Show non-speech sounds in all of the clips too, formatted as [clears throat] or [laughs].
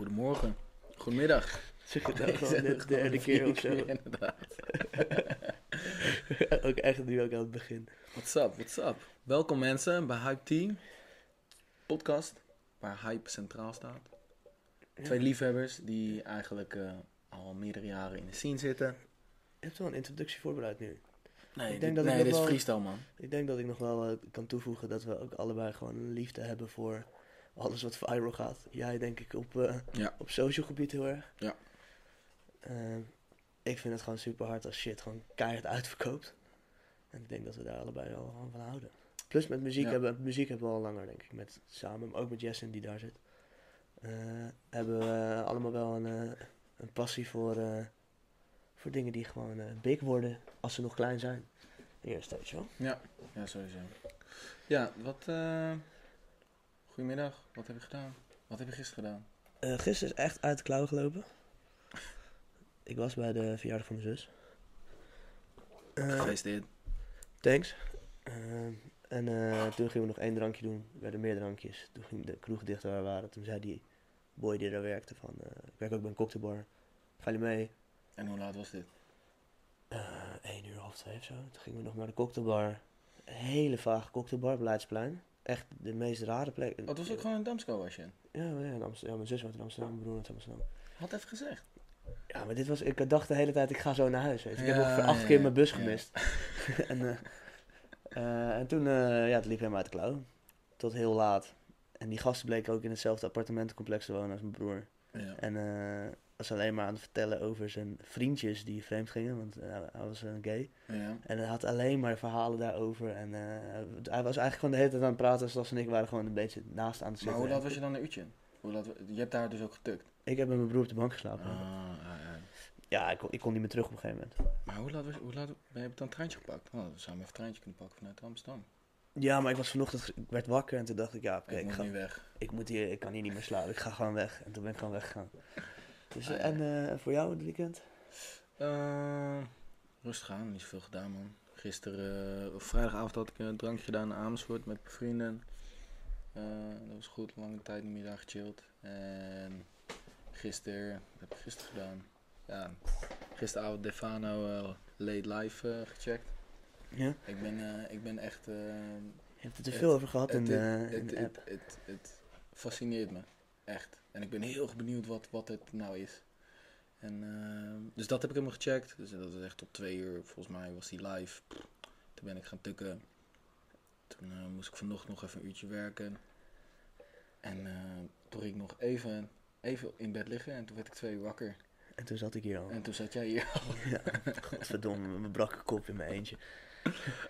Goedemorgen. Goedemiddag. Zeg het zeg [laughs] de derde keer of zo. Inderdaad. [laughs] ook echt nu ook aan het begin. What's up, what's up? Welkom mensen bij Hype Team. Podcast waar Hype centraal staat. Twee liefhebbers die eigenlijk eh, al meerdere jaren in de scene zitten. Je hebt wel een introductie voorbereid nu. Nee, Ik denk dit, dat nee dit is wel- freestyle man. Ik denk dat ik nog wel eh, kan toevoegen dat we ook allebei gewoon een liefde hebben voor alles wat viral gaat. Jij denk ik op, eh, Ja. op social gebied heel erg. Ja. Eh, ik vind het gewoon super hard als shit gewoon keihard uitverkoopt. En ik denk dat we daar allebei wel gewoon van houden. Plus met muziek, Ja. hebben, muziek hebben we al langer denk ik. Met, samen, maar ook met Jessen die daar zit. eh, hebben we allemaal wel een, eh, een passie voor, voor dingen die gewoon big worden als ze nog klein zijn. Eerst, weet je wel. Ja, ja sowieso. Ja, wat... Goedemiddag, wat heb je gedaan? Wat heb je gisteren gedaan? Eh gisteren is echt uit de klauw gelopen. [laughs] Ik was bij de verjaardag van mijn zus. Eh, Gefeliciteerd. thanks. Eh, en toen gingen we nog één drankje doen. Er werden meer drankjes. Toen ging de kroeg dicht waar we waren. Toen zei die boy die daar werkte van... ik werk ook bij een cocktailbar. Ga je mee? En hoe laat was dit? Één uur, half twee of zo. Toen gingen we nog naar de cocktailbar. Een hele vage cocktailbar, Beleidsplein. Echt de meest rare plek. Oh, het was ook gewoon een Damsko was je. Ja, ja, in Amsterdam. ja, mijn zus woont in Amsterdam, mijn broer woont in Amsterdam. Had even gezegd. Ja, maar dit was, ik dacht de hele tijd, ik ga zo naar huis. Weet je. Ik heb Ja, ongeveer acht ja, keer mijn bus gemist. [laughs] [laughs] en, eh, eh, en toen, eh, ja, het liep helemaal uit de klauw. Tot heel laat. En die gasten bleken ook in hetzelfde appartementencomplex te wonen als mijn broer. Ja. En was alleen maar aan het vertellen over zijn vriendjes die vreemd gingen, want eh, hij was een gay. ja. En hij had alleen maar verhalen daarover. En eh, hij was eigenlijk gewoon de hele tijd aan het praten, zoals en ik waren gewoon een beetje naast aan het Maar zitten. hoe laat was je dan een uurtje? Hoe laat, je hebt daar dus ook getukt? Ik heb met mijn broer op de bank geslapen. Ah, ja, ja. Ja, ik kon, ik kon niet meer terug op een gegeven moment. Maar hoe laat, was, hoe laat ben je dan een treintje gepakt? Oh, dan zouden we even een treintje kunnen pakken vanuit Amsterdam. Ja, maar ik was vanochtend, ik werd wakker en toen dacht ik, ja, oké, ik ik, ga, weg. ik, moet hier, ik kan hier niet meer slapen. Ik ga gewoon weg. En toen ben ik gewoon weggegaan. Dus, Ah, eh, ja. En eh, voor jou het weekend? Eh, rustig aan, niet zoveel gedaan man. Gisteren, vrijdagavond had ik een drankje gedaan in Amersfoort met mijn vrienden. Dat was goed, lange tijd niet meer daar gechilled. En gisteren, wat heb ik gisteren gedaan? Ja, gisteravond Defano Late Live gecheckt. Ja? Ik ben, ik ben echt... Je hebt het er veel over gehad in het, de, het, in de het, app. het, het, het fascineert me, echt. En ik ben heel erg benieuwd wat, wat het nou is. En, eh, dus dat heb ik helemaal gecheckt. Dus dat is echt tot twee uur, volgens mij was die live. Toen ben ik gaan tukken. Toen eh, moest ik vanochtend nog even een uurtje werken. En eh, toen ging ik nog even, even in bed liggen en toen werd ik twee uur wakker. En toen zat ik hier al. En toen zat jij hier. [laughs] ja, godverdomme, met mijn brakke kop in mijn eentje.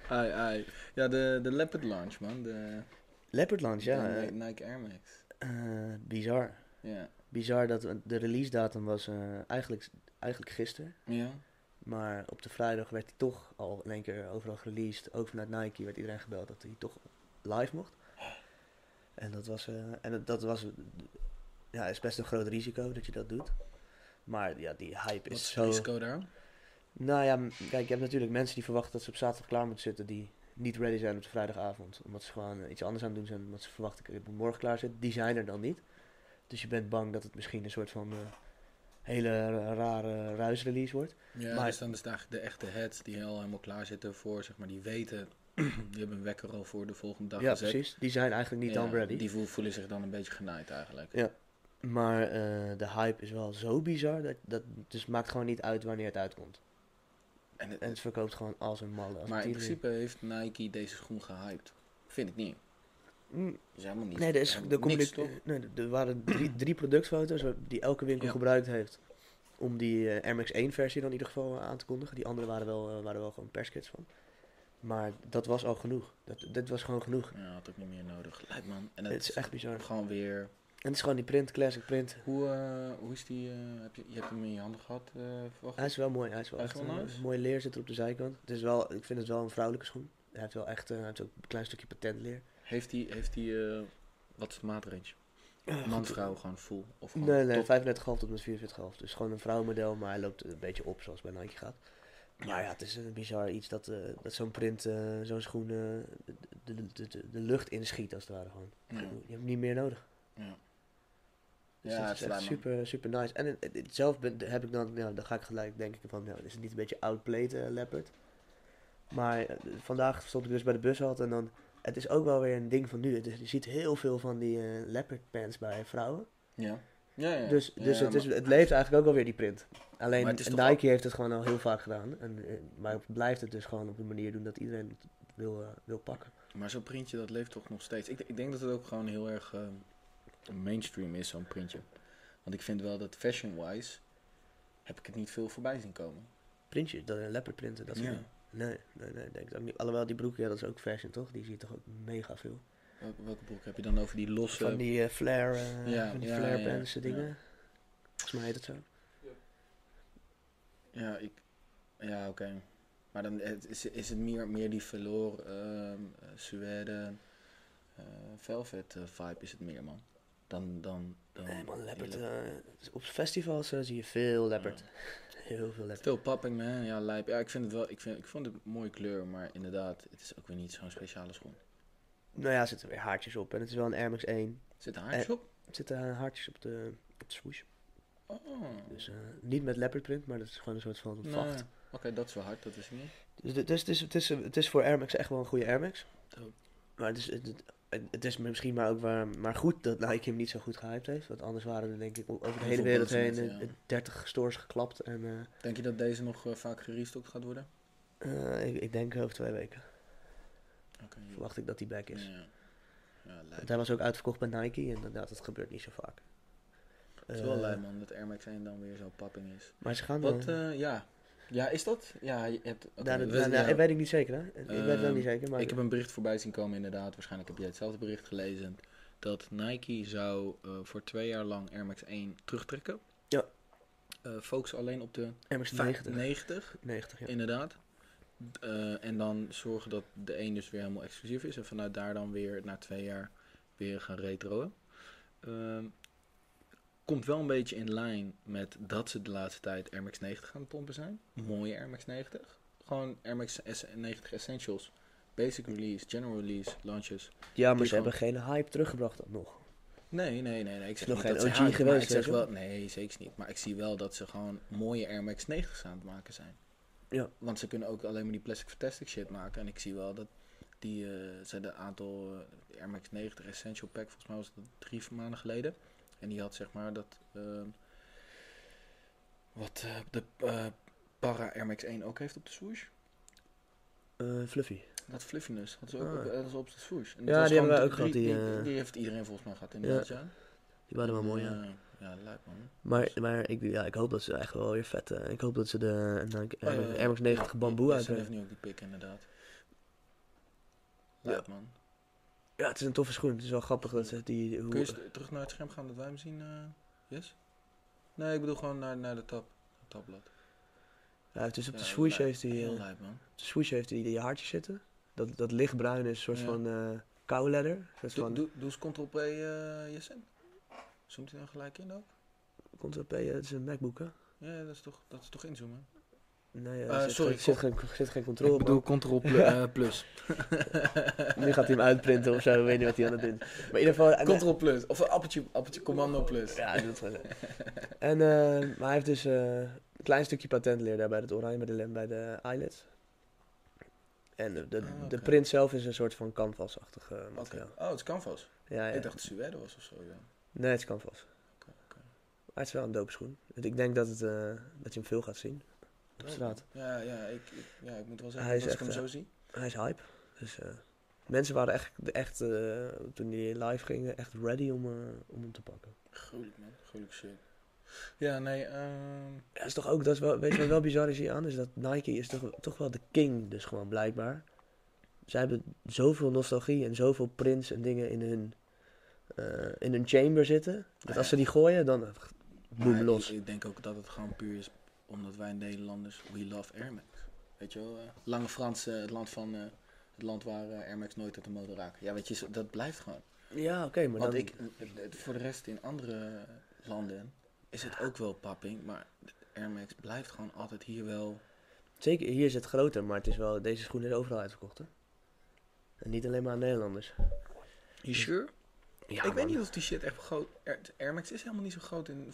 ai, ai. Ja, de, de Leopard Launch, man. De, Leopard Lounge, ja. de eh, Nike Air Max. Eh, bizar. Ja. Bizar dat de release datum was eh, eigenlijk, eigenlijk gisteren. Ja. Maar op de vrijdag werd hij toch al in één keer overal gereleased. Ook vanuit Nike werd iedereen gebeld dat hij toch live mocht. En dat was, eh, en dat, dat was, ja, is best een groot risico dat je dat doet. Maar ja, die hype Wat is is zo... het risico daar? Nou ja, kijk, je hebt natuurlijk mensen die verwachten dat ze op zaterdag klaar moeten zitten, die niet ready zijn op de vrijdagavond. Omdat ze gewoon eh, iets anders aan het doen zijn, omdat ze verwachten ik moet morgen klaar zitten. Die zijn er dan niet. Dus je bent bang dat het misschien een soort van eh, hele ra- rare ruisrelease wordt. Ja, Maar- dus dan is het eigenlijk de echte heads die al helemaal klaar zitten voor, zeg maar, die weten, [clears throat] die hebben een wekker al voor de volgende dag ja, gezet. precies. Die zijn eigenlijk niet Ja, dan ready. Die voel- voelen zich dan een beetje genaaid eigenlijk. Ja. Maar eh, de hype is wel zo bizar, dat, dat, dus het maakt gewoon niet uit wanneer het uitkomt. En het- En het verkoopt gewoon als een malle. Als maar in principe heeft Nike deze schoen gehyped. Vind ik niet. Mm, is helemaal niet. Nee, er, is, er, niks, toch? nee, er waren drie, [clears throat] drie productfoto's die elke winkel Ja. gebruikt heeft. Om die eh, Air Max 1 versie dan in ieder geval eh, aan te kondigen. Die andere waren wel, eh, waren wel gewoon perskits van. Maar dat was al genoeg. Dat, dit was gewoon genoeg. Ja, had ook niet meer nodig. Lijkt man. En Het het is echt bizar. gewoon weer. En het is gewoon die print, classic print. Hoe, eh, hoe is die? eh, heb je, je hebt hem in je handen gehad, eh verwacht? Hij is wel mooi. Hij is wel Hij is echt wel een nice. mooie leer zit er op de zijkant. Het is wel, ik vind het wel een vrouwelijke schoen. Hij heeft wel echt hij heeft ook een klein stukje patentleer. Heeft hij, heeft hij wat is de maatrange? Man, vrouw, gewoon full? Of gewoon Nee, nee, top? 35,5 tot met 44,5. Dus gewoon een vrouwenmodel, maar hij loopt een beetje op zoals bij Nike gaat. Maar ja, het is een bizar iets dat, dat zo'n print, zo'n schoen eh, de, de, de, de, de lucht inschiet als het ware gewoon. Ja. Je hebt hem niet meer nodig. Ja. Dus Ja, dat is echt super, super nice. En het- het- zelf ben, heb ik dan, ja, dan ga ik gelijk denken van, ja, is het niet een beetje outplayed eh, leopard? Maar eh, vandaag stond ik dus bij de bushalte en dan, het is ook wel weer een ding van nu. Het is- je ziet heel veel van die eh, leopard pants bij vrouwen. Ja. Ja, ja. Dus, Ja, dus het, is, het leeft eigenlijk ook wel weer die print. Alleen Nike heeft het gewoon al heel vaak gedaan. En, maar blijft het dus gewoon op een manier doen dat iedereen het wil, wil pakken. Maar zo'n printje, dat leeft toch nog steeds. Ik, ik denk dat het ook gewoon heel erg eh, mainstream is, zo'n printje. Want ik vind wel dat fashion-wise heb ik het niet veel voorbij zien komen. Printje, dat een leopard printen, dat soort Ja. Nee, nee, nee, denk ik ook niet. Alhoewel die broek, ja, dat is ook fashion toch? Die zie je toch ook mega veel. Welke, welke broek heb je dan over die losse... Van die eh, flare, eh, Ja, van die ja, flare pants ja. dingen. Volgens mij heet het zo. Ja, ik... Ja, oké. Maar dan het is, is het meer, meer die velour, ehm eh, suède, velvet vibe is het meer, man. Dan, dan, dan Nee man, leopard. eh, op festivals eh, zie je veel leopard. [laughs] Heel veel leopard. Still popping, man. Ja, lijp. Ja, ik vind het wel... Ik, vind, ik vond het een mooie kleur, maar inderdaad, het is ook weer niet zo'n speciale schoen. Nou ja, er zitten weer haartjes op. En het is wel een Air Max 1. Zit er haartjes op? Er zitten haartjes op de, op de swoosh. Oh. Dus eh, niet met leopard print, maar dat is gewoon een soort van Nee. vacht. Oké, dat is wel hard, dat is niet. Dus, de- dus het, is, het, is, het is voor Air Max echt wel een goede Air Max. Maar het is, het, het- is misschien maar ook waar, maar goed dat Nike hem niet zo goed gehyped heeft. Want anders waren er denk ik over de hele wereld heen ja. 30 stores geklapt. En eh, Denk je dat deze nog eh, vaak gerestokt gaat worden? eh, ik, ik denk over twee weken verwacht ik dat die back is. Ja. Ja. Want hij was ook uitverkocht bij Nike en inderdaad, dat gebeurt niet zo vaak. Het is wel lijp, man, dat Air Max 1 dan weer zo papping is. Maar ze gaan... Wat, ja. Ja, is dat? Ja, je hebt... oké, nou, we- nou, nou, ik weet ik niet zeker, hè? Ik weet het ook Ehm, niet zeker, maar... Ik heb een bericht voorbij zien komen, inderdaad. Waarschijnlijk heb jij hetzelfde bericht gelezen. Dat Nike zou eh, voor twee jaar lang Air Max 1 terugtrekken. Ja. Eh focus alleen op de Air Max 90. 90, 90, ja. inderdaad. Eh, en dan zorgen dat de 1 dus weer helemaal exclusief is. En vanuit daar dan weer na twee jaar weer gaan retroen. Ehm, komt wel een beetje in lijn met dat ze de laatste tijd Air Max 90 aan het pompen zijn. Mooie Air Max 90. Gewoon Air Max S- 90 Essentials. Basic release, general release, launches. Ja, maar die ze hebben geen hype teruggebracht dan nog. Nee, nee, nee. nee. Ik zeg nog niet geen ze OG geweest, Ik zeg wel, nee, zeker niet. Maar ik zie wel dat ze gewoon mooie Air Max 90's aan het maken zijn. Ja. Want ze kunnen ook alleen maar die Plastic Fantastic shit maken. En ik zie wel dat die, eh ze een aantal eh, Air Max 90 Essential Pack, volgens mij was dat drie maanden geleden. En die had zeg maar dat, ehm, wat eh, de eh, Para Air Max 1 ook heeft op de swoosh. Eh, fluffy. Dat fluffiness, dat is ook Ah. op, dat is op de swoosh. En Ja, die hebben wij ook gehad, die, die heeft iedereen volgens mij gehad inderdaad, ja. Die waren wel mooi, ja. Ja, ja lijkt man. Maar, maar ik, ja, ik hoop dat ze echt wel weer vet... ik hoop dat ze de Nike Air, Oh, ja, ja. Air Max 90 Ja, bamboe ja, Ze heeft nu ook die pik inderdaad. Lijp man. Ja, het is een toffe schoen. Het is wel grappig dat ze die... Hoe, Kun je eens terug naar het scherm gaan dat wij hem zien, eh Yes? Nee, ik bedoel gewoon naar, naar de tab. Het tabblad. ja, het is op de swoosh heeft hij... Heel eh, lijp man. op de swoosh heeft hij die haartjes zitten. Dat, dat lichtbruin is een soort van eh soort Doe, van... doe, eens Ctrl-P, eh Jessen. Zoomt hij dan gelijk in ook? Ctrl P, eh, het is een MacBook, hè? Ja, dat is toch, dat is toch inzoomen? Nee, Eh, er zit, sorry, geen, zit, geen, zit geen controle ik bedoel op. Ctrl [laughs] plus. Nu gaat hij hem uitprinten of zo. Ik weet niet wat hij aan het doen is. Maar in ieder geval... en- Ctrl plus. Of een appeltje, appeltje commando plus. Ja, gewoon zo. En eh, maar hij heeft dus eh, een klein stukje patentleer daar bij het oranje, bij de, lem- bij de eyelids. En de, de, Ah, de print zelf is een soort van canvas-achtig eh, materiaal. Oh, het is canvas. Ja, ja. Ik dacht dat het suède was of zo, ja. Nee, het is canvas. Maar het is wel een dope schoen. Ik denk dat, het, eh, dat je hem veel gaat zien op straat. Ja, ja, ik, ik, ja, ik moet wel zeggen, Hij is als ik hem eh, zo zie. Hij is hype. Dus eh, mensen waren echt, echt eh, toen die live gingen, echt ready om, eh, om hem te pakken. Gruwelijk, man. Gruwelijk shit. Ja, nee, ehm Ja, dat is toch ook, dat is wel, weet je wat wel bizar is hier aan? Is dat Nike is toch, toch wel de king, dus gewoon blijkbaar. Zij hebben zoveel nostalgie en zoveel prints en dingen in hun, eh, in hun chamber zitten. Dat Ah, als ze die gooien, dan eh, boem los. Ik, ik denk ook dat het gewoon puur is omdat wij Nederlanders, we love Air Max. Weet je wel, eh, Lange Frans, het land van, eh, het land waar eh, Air Max nooit uit de mode raken. Ja, weet je, dat blijft gewoon. Ja, oké, maar Want dan... ik, voor de rest in andere landen is het ook wel papping, maar Air Max blijft gewoon altijd hier wel... Zeker, hier is het groter, maar het is wel, deze schoen is overal uitverkocht, hè? En niet alleen maar aan Nederlanders. You sure? Ja, ik weet niet of die shit echt groot... Air, Max is helemaal niet zo groot in,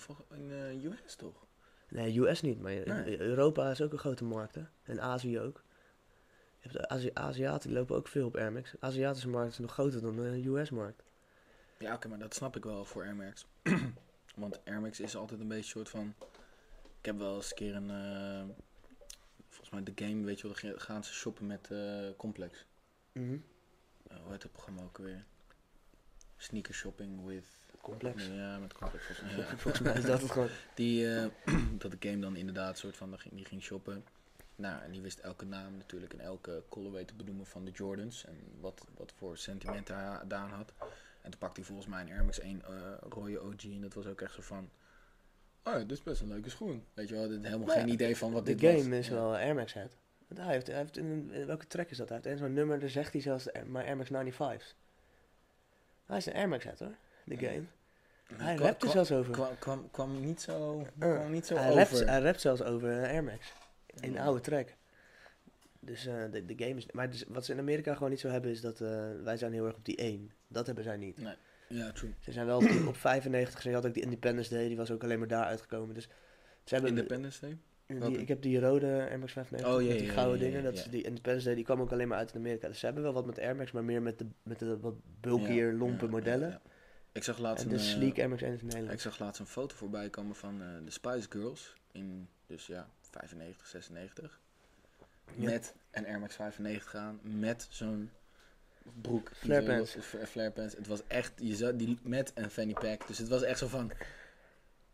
eh, US, toch? Nee, US niet, maar Nee. Europa is ook een grote markt, hè. En Azië ook. Je hebt Azi Aziaten, die lopen ook veel op Air Max. De Aziatische markt is nog groter dan de US-markt. Ja, oké, maar dat snap ik wel voor Air Max. [clears throat] Want Air Max is altijd een beetje een soort van... Ik heb wel eens een keer een... eh, volgens mij de game, weet je wel, dan gaan ze shoppen met eh, Complex. Mhm. Eh, hoe heet het programma ook weer? Sneaker shopping with... Complex. Ja, met Complex. Volgens ja. [laughs] Volgens mij is dat het gewoon. Die, eh, [clears throat] dat de game dan inderdaad soort van, die ging, shoppen. Nou, en die wist elke naam natuurlijk en elke colorway te benoemen van de Jordans. En wat, wat voor sentiment hij gedaan had. En toen pakte hij volgens mij een Air Max 1 eh, rode OG. En dat was ook echt zo van... Oh ja, dit is best een leuke schoen. Weet je wel, dit- helemaal Nou geen idee van wat De dit was. game is Ja. wel Air Max het. Want hij heeft, hij heeft in, in welke track is dat? Hij heeft een zo'n nummer, daar zegt hij zelfs maar Air Max 95's. Hij is een Air Max het hoor, de game. Hij kwa- rapt er zelfs over. Kwam, kwam, kwam niet zo, Uh, kwam niet zo hij, over. rapt, hij rapt zelfs over een Air Max. In een oude track. Dus eh, de, de game is... Maar dus, wat ze in Amerika gewoon niet zo hebben is dat eh, wij zijn heel erg op die 1. Dat hebben zij niet. Ja, true. Ze zijn wel op, die- op 95. Ze had ook die Independence Day, die was ook alleen maar daar uitgekomen. Dus ze hebben Independence Day? Die, ik heb die rode Air Max 95 Oh, met die gouden dingen. Dat is die Independence Day, die kwam ook alleen maar uit in Amerika. Dus ze hebben wel wat met Air Max, maar meer met de, met de wat bulkier, lompe modellen. Ik zag laatst En een, de eh, sleek Air Max 1 is in Nederland. Ik zag laatst een foto voorbij komen van eh, de Spice Girls. In, dus ja, 95, 96. Ja. Met een Air Max 95 aan. Met zo'n broek. die Flare zo pants. los- fla- Flare pants. Het was echt, je zag die met een fanny pack. Dus het was echt zo van,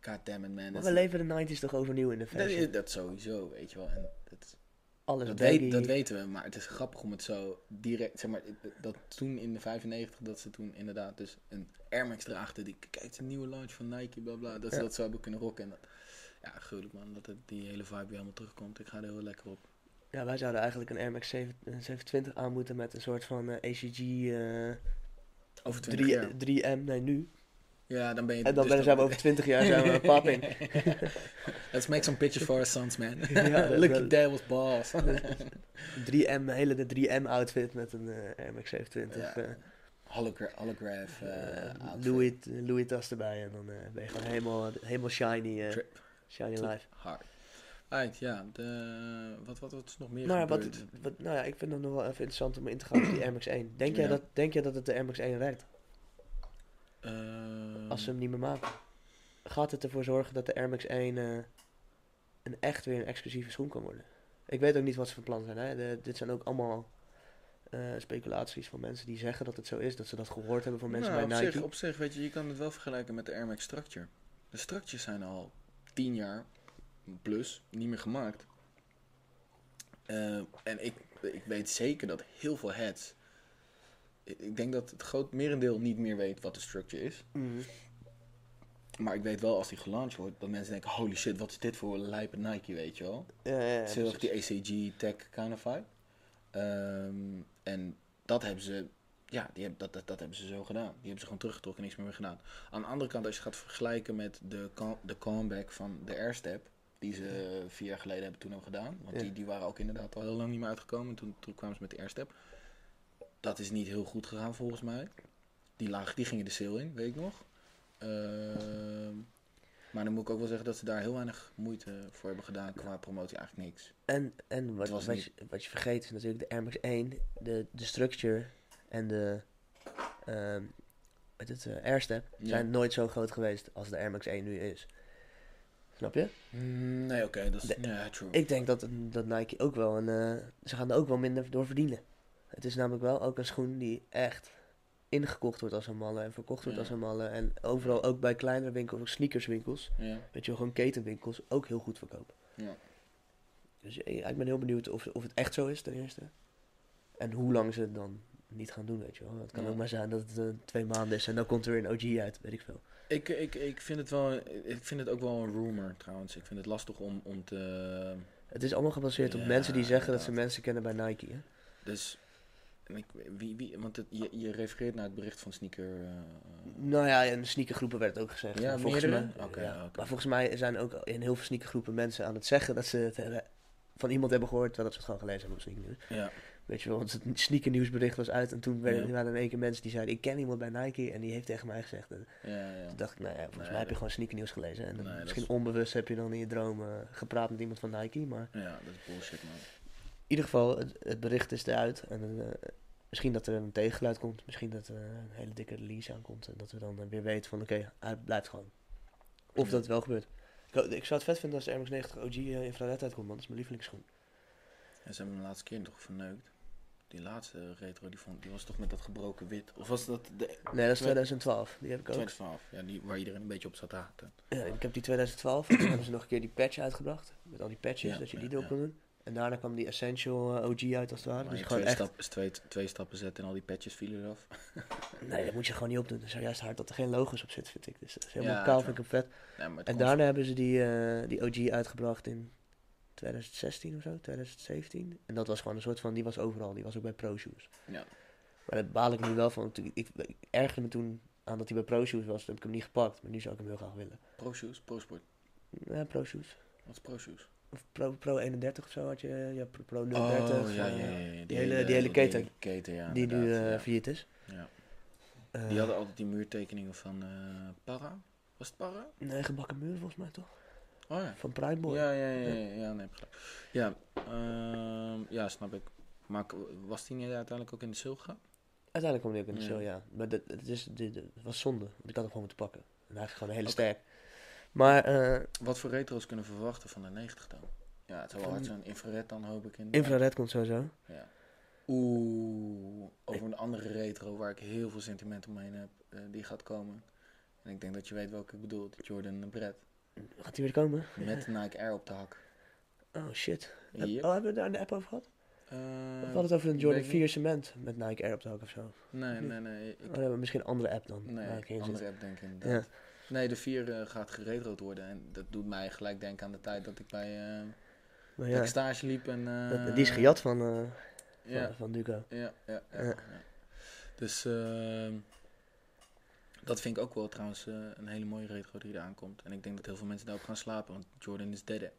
god damn it man. Maar dat we leven de 90s toch overnieuw in de dat, fashion. is- dat sowieso, weet je wel. En dat, Alles dat, weet, dat weten we, maar het is grappig om het zo direct, zeg maar, dat toen in de 95, dat ze toen inderdaad dus een Air Max erachter, die, kijk, het is een nieuwe launch van Nike, bla bla, dat ze Ja. dat zo hebben kunnen rocken. En dat, ja, gruwelijk man, dat het, die hele vibe weer helemaal terugkomt. Ik ga er heel lekker op. Ja, wij zouden eigenlijk een Air Max 7, een 720 aan moeten met een soort van eh, ACG eh, Over 20 3, jaar. 3M, nee nu. Ja, dan ben je... En dan dus zijn we [laughs] over 20 jaar zijn we popping. [laughs] Let's make some pictures for our sons, man. [laughs] Ja, dat- Look, dad was boss. 3M, hele de 3M outfit met een eh, Air Max 720. Ja. eh, Hologra holograph uh, eh, outfit. Louis, Louis tas erbij en dan eh, ben je gewoon helemaal, helemaal shiny, eh, Trip. shiny Trip. life. Hard. Right, ja. De, wat, wat, wat is nog meer Nou ja, wat, nou ja, ik vind het nog wel even interessant om in te gaan op die Air Max 1. Denk, jij dat, denk jij dat het de Air Max 1 werkt Ehm, als ze hem niet meer maken? Gaat het ervoor zorgen dat de Air Max 1 eh, een echt weer een exclusieve schoen kan worden? Ik weet ook niet wat ze van plan zijn. Hè? De- dit zijn ook allemaal eh, speculaties van mensen die zeggen dat het zo is. Dat ze dat gehoord hebben van mensen nou, bij op Nike. Zich, op zich, weet je, je kan het wel vergelijken met de Air Max Structure. De Structures zijn al tien jaar plus niet meer gemaakt. Eh, en ik, ik weet zeker dat heel veel heads... Ik denk dat het groot merendeel niet meer weet wat de Structure is. Mhm. Maar ik weet wel als die gelaunched wordt, dat mensen denken... Holy shit, wat is dit voor lijpe Nike, weet je wel? Ja, ja, die ACG tech kind of vibe. Ehm, en dat hebben ze, ja, die hebben, dat, dat, dat hebben ze zo gedaan. Die hebben ze gewoon teruggetrokken en niks meer gedaan. Aan de andere kant, als je gaat vergelijken met de, de comeback van de Airstep, die ze vier jaar geleden hebben toen hebben gedaan. Want die, die waren ook inderdaad al heel lang niet meer uitgekomen. Toen, toen kwamen ze met de Airstep. Dat is niet heel goed gegaan volgens mij. Die, lagen, die gingen de sale in, weet ik nog. Ehm, maar dan moet ik ook wel zeggen dat ze daar heel weinig moeite voor hebben gedaan qua promotie. Eigenlijk niks. En, en wat, wat, niet- je, wat je vergeet is natuurlijk de Air Max 1, de, de structure en de ehm het, eh, Airstep Ja. zijn nooit zo groot geweest als de Air Max 1 nu is. Snap je? Mm, Nee, oké, dat is... De- ja, true. Ik denk dat, dat Nike ook wel een. eh, ze gaan er ook wel minder door verdienen. Het is namelijk wel ook een schoen die echt ingekocht wordt als een malle en verkocht wordt Ja. als een malle. En overal ook bij kleinere winkels, ook sneakerswinkels, ja. weet je wel, gewoon ketenwinkels, ook heel goed verkopen. Ja. Dus ja, ik ben heel benieuwd of, of het echt zo is ten eerste. En hoe lang ze het dan niet gaan doen, weet je wel. Het kan ook maar zijn dat het eh, twee maanden is en dan komt er weer een OG uit, weet ik veel. Ik, ik, ik, vind het wel, ik vind het ook wel een rumor trouwens. Ik vind het lastig om, om te... Het is allemaal gebaseerd op mensen die zeggen dat ze mensen kennen bij Nike. Hè? Dus... en Ik, wie, wie, want het, je, je refereert naar het bericht van Sneaker... eh, Nou ja, in sneakergroepen werd het ook gezegd. Ja, volgens mij, ja. oké. Maar volgens mij zijn ook in heel veel sneakergroepen mensen aan het zeggen dat ze het hebben- van iemand hebben gehoord, terwijl dat ze het gewoon gelezen hebben op sneaker. ja. Weet je wel, want het sneaker nieuwsbericht was uit en toen werden, Ja. waren er in één keer mensen die zeiden, ik ken iemand bij Nike en die heeft tegen mij gezegd. En Ja, ja. toen dacht ik, nou ja, volgens Nee, mij heb je gewoon sneaker nieuws gelezen. En dan Nee, dat misschien is- onbewust heb je dan in je dromen gepraat met iemand van Nike, maar Ja, dat is bullshit, man. In ieder geval, het, het bericht is eruit. En eh, misschien dat er een tegengeluid komt. Misschien dat er een hele dikke release aankomt. En dat we dan eh, weer weten van oké, hij blijft gewoon. Of Ja. dat het wel gebeurt. Ik, ik zou het vet vinden als de Air Max 90 OG eh, infrared uitkomt, want dat is mijn lievelingsschoen. En ze hebben hem de laatste keer toch verneukt. Die laatste retro, die, vond, die was toch met dat gebroken wit? Of was dat de Nee, dat is 2012. Die heb ik ook. 2012? Ja, die, waar iedereen een beetje op zat te haten. Ja, ik heb die 2012. en toen hebben ze nog een keer die patch uitgebracht. Met al die patches, Ja, dat je ja, die ja. kon doen. En daarna kwam die Essential eh, OG uit als het ware. Maar Dus je gewoon twee, echt... stap, is twee, twee stappen zetten en al die patches vielen eraf. [laughs] Nee, dat moet je gewoon niet opdoen. Het is juist hard dat er geen logos op zit, vind ik. Dus dat is helemaal Ja, kaal, vind ik hem vet. En daarna hebben ze die, eh, die OG uitgebracht in 2016 of zo, 2017. En dat was gewoon een soort van, die was overal, die was ook bij Pro Shoes. Ja. Maar daar baal ik nu wel van. ik, ik ergerde me toen aan dat hij bij Pro Shoes was, toen heb ik hem niet gepakt. Maar nu zou ik hem heel graag willen. Pro Shoes, Pro Sport. Ja, Pro Shoes. Wat is Pro Shoes? Of Pro, Pro 31 of zo had je, ja, Pro, Pro 030. Oh, ja, ja, ja, ja. die hele- die hele keten. keten, ja. die nu ja. failliet is. Eh, Die hadden altijd die muurtekeningen van eh Para. Was het Para? Nee, gebakken muur volgens mij toch? Oh ja. Van Pride Boy. Ja, ja, ja, ja, ja, nee. Ja, ehm, ja, snap ik. Maar was die niet uiteindelijk ook in de sale gegaan? Uiteindelijk kwam hij ook in de Ja. show, ja. Maar dat, het, is, dit, was zonde, want ik had hem gewoon moeten pakken. En eigenlijk gewoon een hele sterk. Maar eh, Wat voor retro's kunnen we verwachten van de 90 dan? Ja, het zal wel hard zijn. Infrared dan hoop ik in. infrared komt sowieso. Ja. Oeh, over een andere retro waar ik heel veel sentiment omheen heb, eh, die gaat komen. En ik denk dat je weet welke ik bedoel, de Jordan Brett. Gaat hij weer komen? Met Nike Air op de hak. Oh shit. Yep. Oh, hebben we daar een app over gehad? Eh, Of we hadden het over een Jordan ik 4 cement met Nike Air op de hak of zo. Nee, nee, nee. Ik, Oh, misschien een andere app dan. nee, in andere app denk ik inderdaad. Nee, de 4 eh, gaat geretrood worden. En dat doet mij gelijk denken aan de tijd dat ik bij eh dat ja, ik stage liep. En, eh, dat- die is gejat van, Ja, van, van Duco. ja, ja. ja, Ja. ja. Dus ehm, dat vind ik ook wel trouwens een hele mooie retro die eraan komt. En ik denk dat heel veel mensen daarop gaan slapen, want Jordan is dead. hè.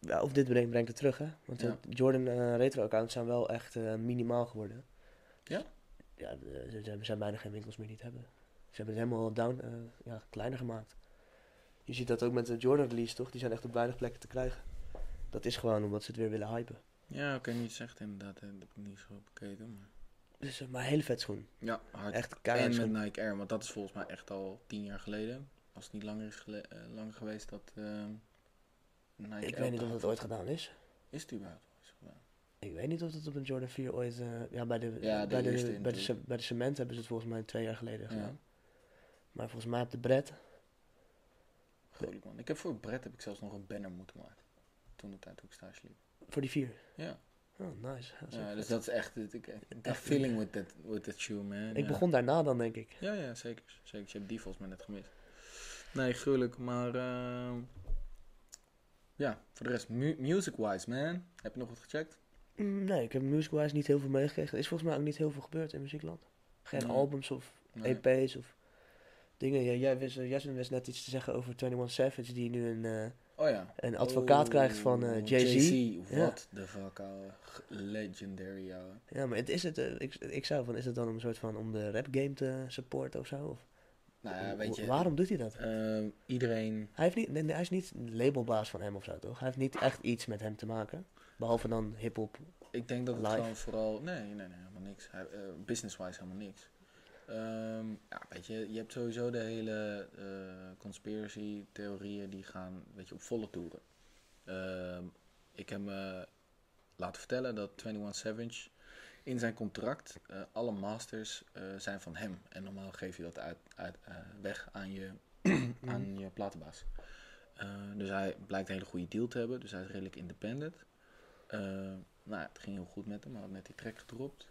Ja, of dit brengt, brengt het terug, hè? Want Ja. Jordan retro-accounts zijn wel echt minimaal geworden. Ja? Ja, de- er zijn- er zijn bijna geen winkels meer die het hebben. Ze hebben het helemaal down, eh, ja, kleiner gemaakt. Je ziet dat ook met de Jordan release, toch? Die zijn echt op weinig plekken te krijgen. Dat is gewoon omdat ze het weer willen hypen. Ja, oké, niet zegt inderdaad. hè. Dat heb ik niet zo bekeken. Maar... Dus, eh, maar een hele vet schoen. Ja, hard. Echt keihard en met. Nike Air, want dat is volgens mij echt al tien jaar geleden. Als het niet langer is gele- eh, langer geweest dat ehm Nike Ik Air weet niet of dat ooit gedaan is. Is het überhaupt eens gedaan? Ik weet niet of dat op een Jordan 4 ooit... eh, ja, bij de, Ja, de bij, de, bij, de, bij cement hebben ze het volgens mij twee jaar geleden Ja. Maar volgens mij op de Bred... Gruwelijk man. Ik heb voor Brett heb ik zelfs nog een banner moeten maken. Toen de tijd toen ik stage liep. Voor die 4. Ja. Oh, nice. Dat Ja, dus dat is echt, ik, Echt. feeling with that, with that shoe, man. Ik ja. begon daarna dan, denk ik. Ja, ja, zeker. Zeker, je hebt die volgens mij net gemist. Nee, gruwelijk, maar ehm, ja, voor de rest, mu- music-wise, man. Heb je nog wat gecheckt? Mm, Nee, ik heb music-wise niet heel veel meegekregen. Er is volgens mij ook niet heel veel gebeurd in muziekland. Geen Nee. albums of. EP's of dingen. Ja, jij wist, uh, Jasmin wist net iets te zeggen over 21 Savage, die nu een, eh, Oh ja. een advocaat Oh, krijgt van eh, Jay-Z. Jay-Z, Ja. what the fuck, ouwe. Legendary, ouwe. Ja, maar het is het, eh, ik, ik zou van, is het dan een soort van om de rap game te supporten of zo? Of, Nou ja, weet je. Waarom doet hij dat? ehm, iedereen, Hij, heeft niet, nee, hij is niet labelbaas van hem of zo, toch? Hij heeft niet echt iets met hem te maken. Behalve dan hip-hop. ik denk dat het Live? gewoon vooral, nee, nee, nee, helemaal niks. Eh, Business-wise helemaal niks. Ehm, ja, weet je, je hebt sowieso de hele eh conspiracy-theorieën die gaan, weet je, op volle toeren. Ehm, ik heb me laten vertellen dat 21 Savage in zijn contract eh, alle masters eh, zijn van hem. En normaal geef je dat uit, uit, weg aan je, [clears throat] aan je platenbaas. Dus hij blijkt een hele goede deal te hebben. Dus hij is redelijk independent. Nou, het ging heel goed met hem. Hij had net die track gedropt.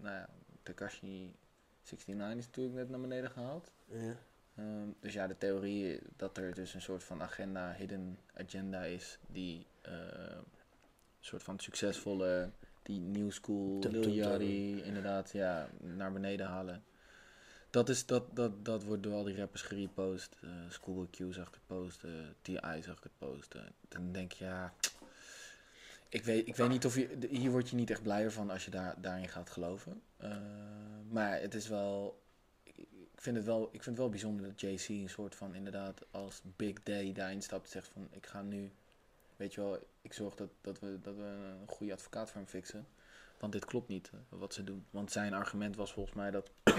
Nou ja, Takashi 69 is natuurlijk net naar beneden gehaald. Ja. Ehm, dus ja, de theorie dat er dus een soort van agenda, hidden agenda is, die eh, een soort van succesvolle, die new school, Lil inderdaad, ja, naar beneden halen. Dat, is, dat, dat, dat wordt door al die rappers gerepost. eh Schoolboy Q zag ik het posten, T.I. zag ik het posten. Dan denk je, ja... ik, weet, ik weet niet of je... Hier word je niet echt blijer van als je daar, daarin gaat geloven. Eh, maar het is wel... Ik vind het wel, ik vind het wel bijzonder dat JC een soort van inderdaad als Big Daddy daarin stapt zegt van ik ga nu, weet je wel, ik zorg dat, dat, we, dat we een goede advocaat voor hem fixen. Want dit klopt niet eh, wat ze doen. Want zijn argument was volgens mij dat [coughs]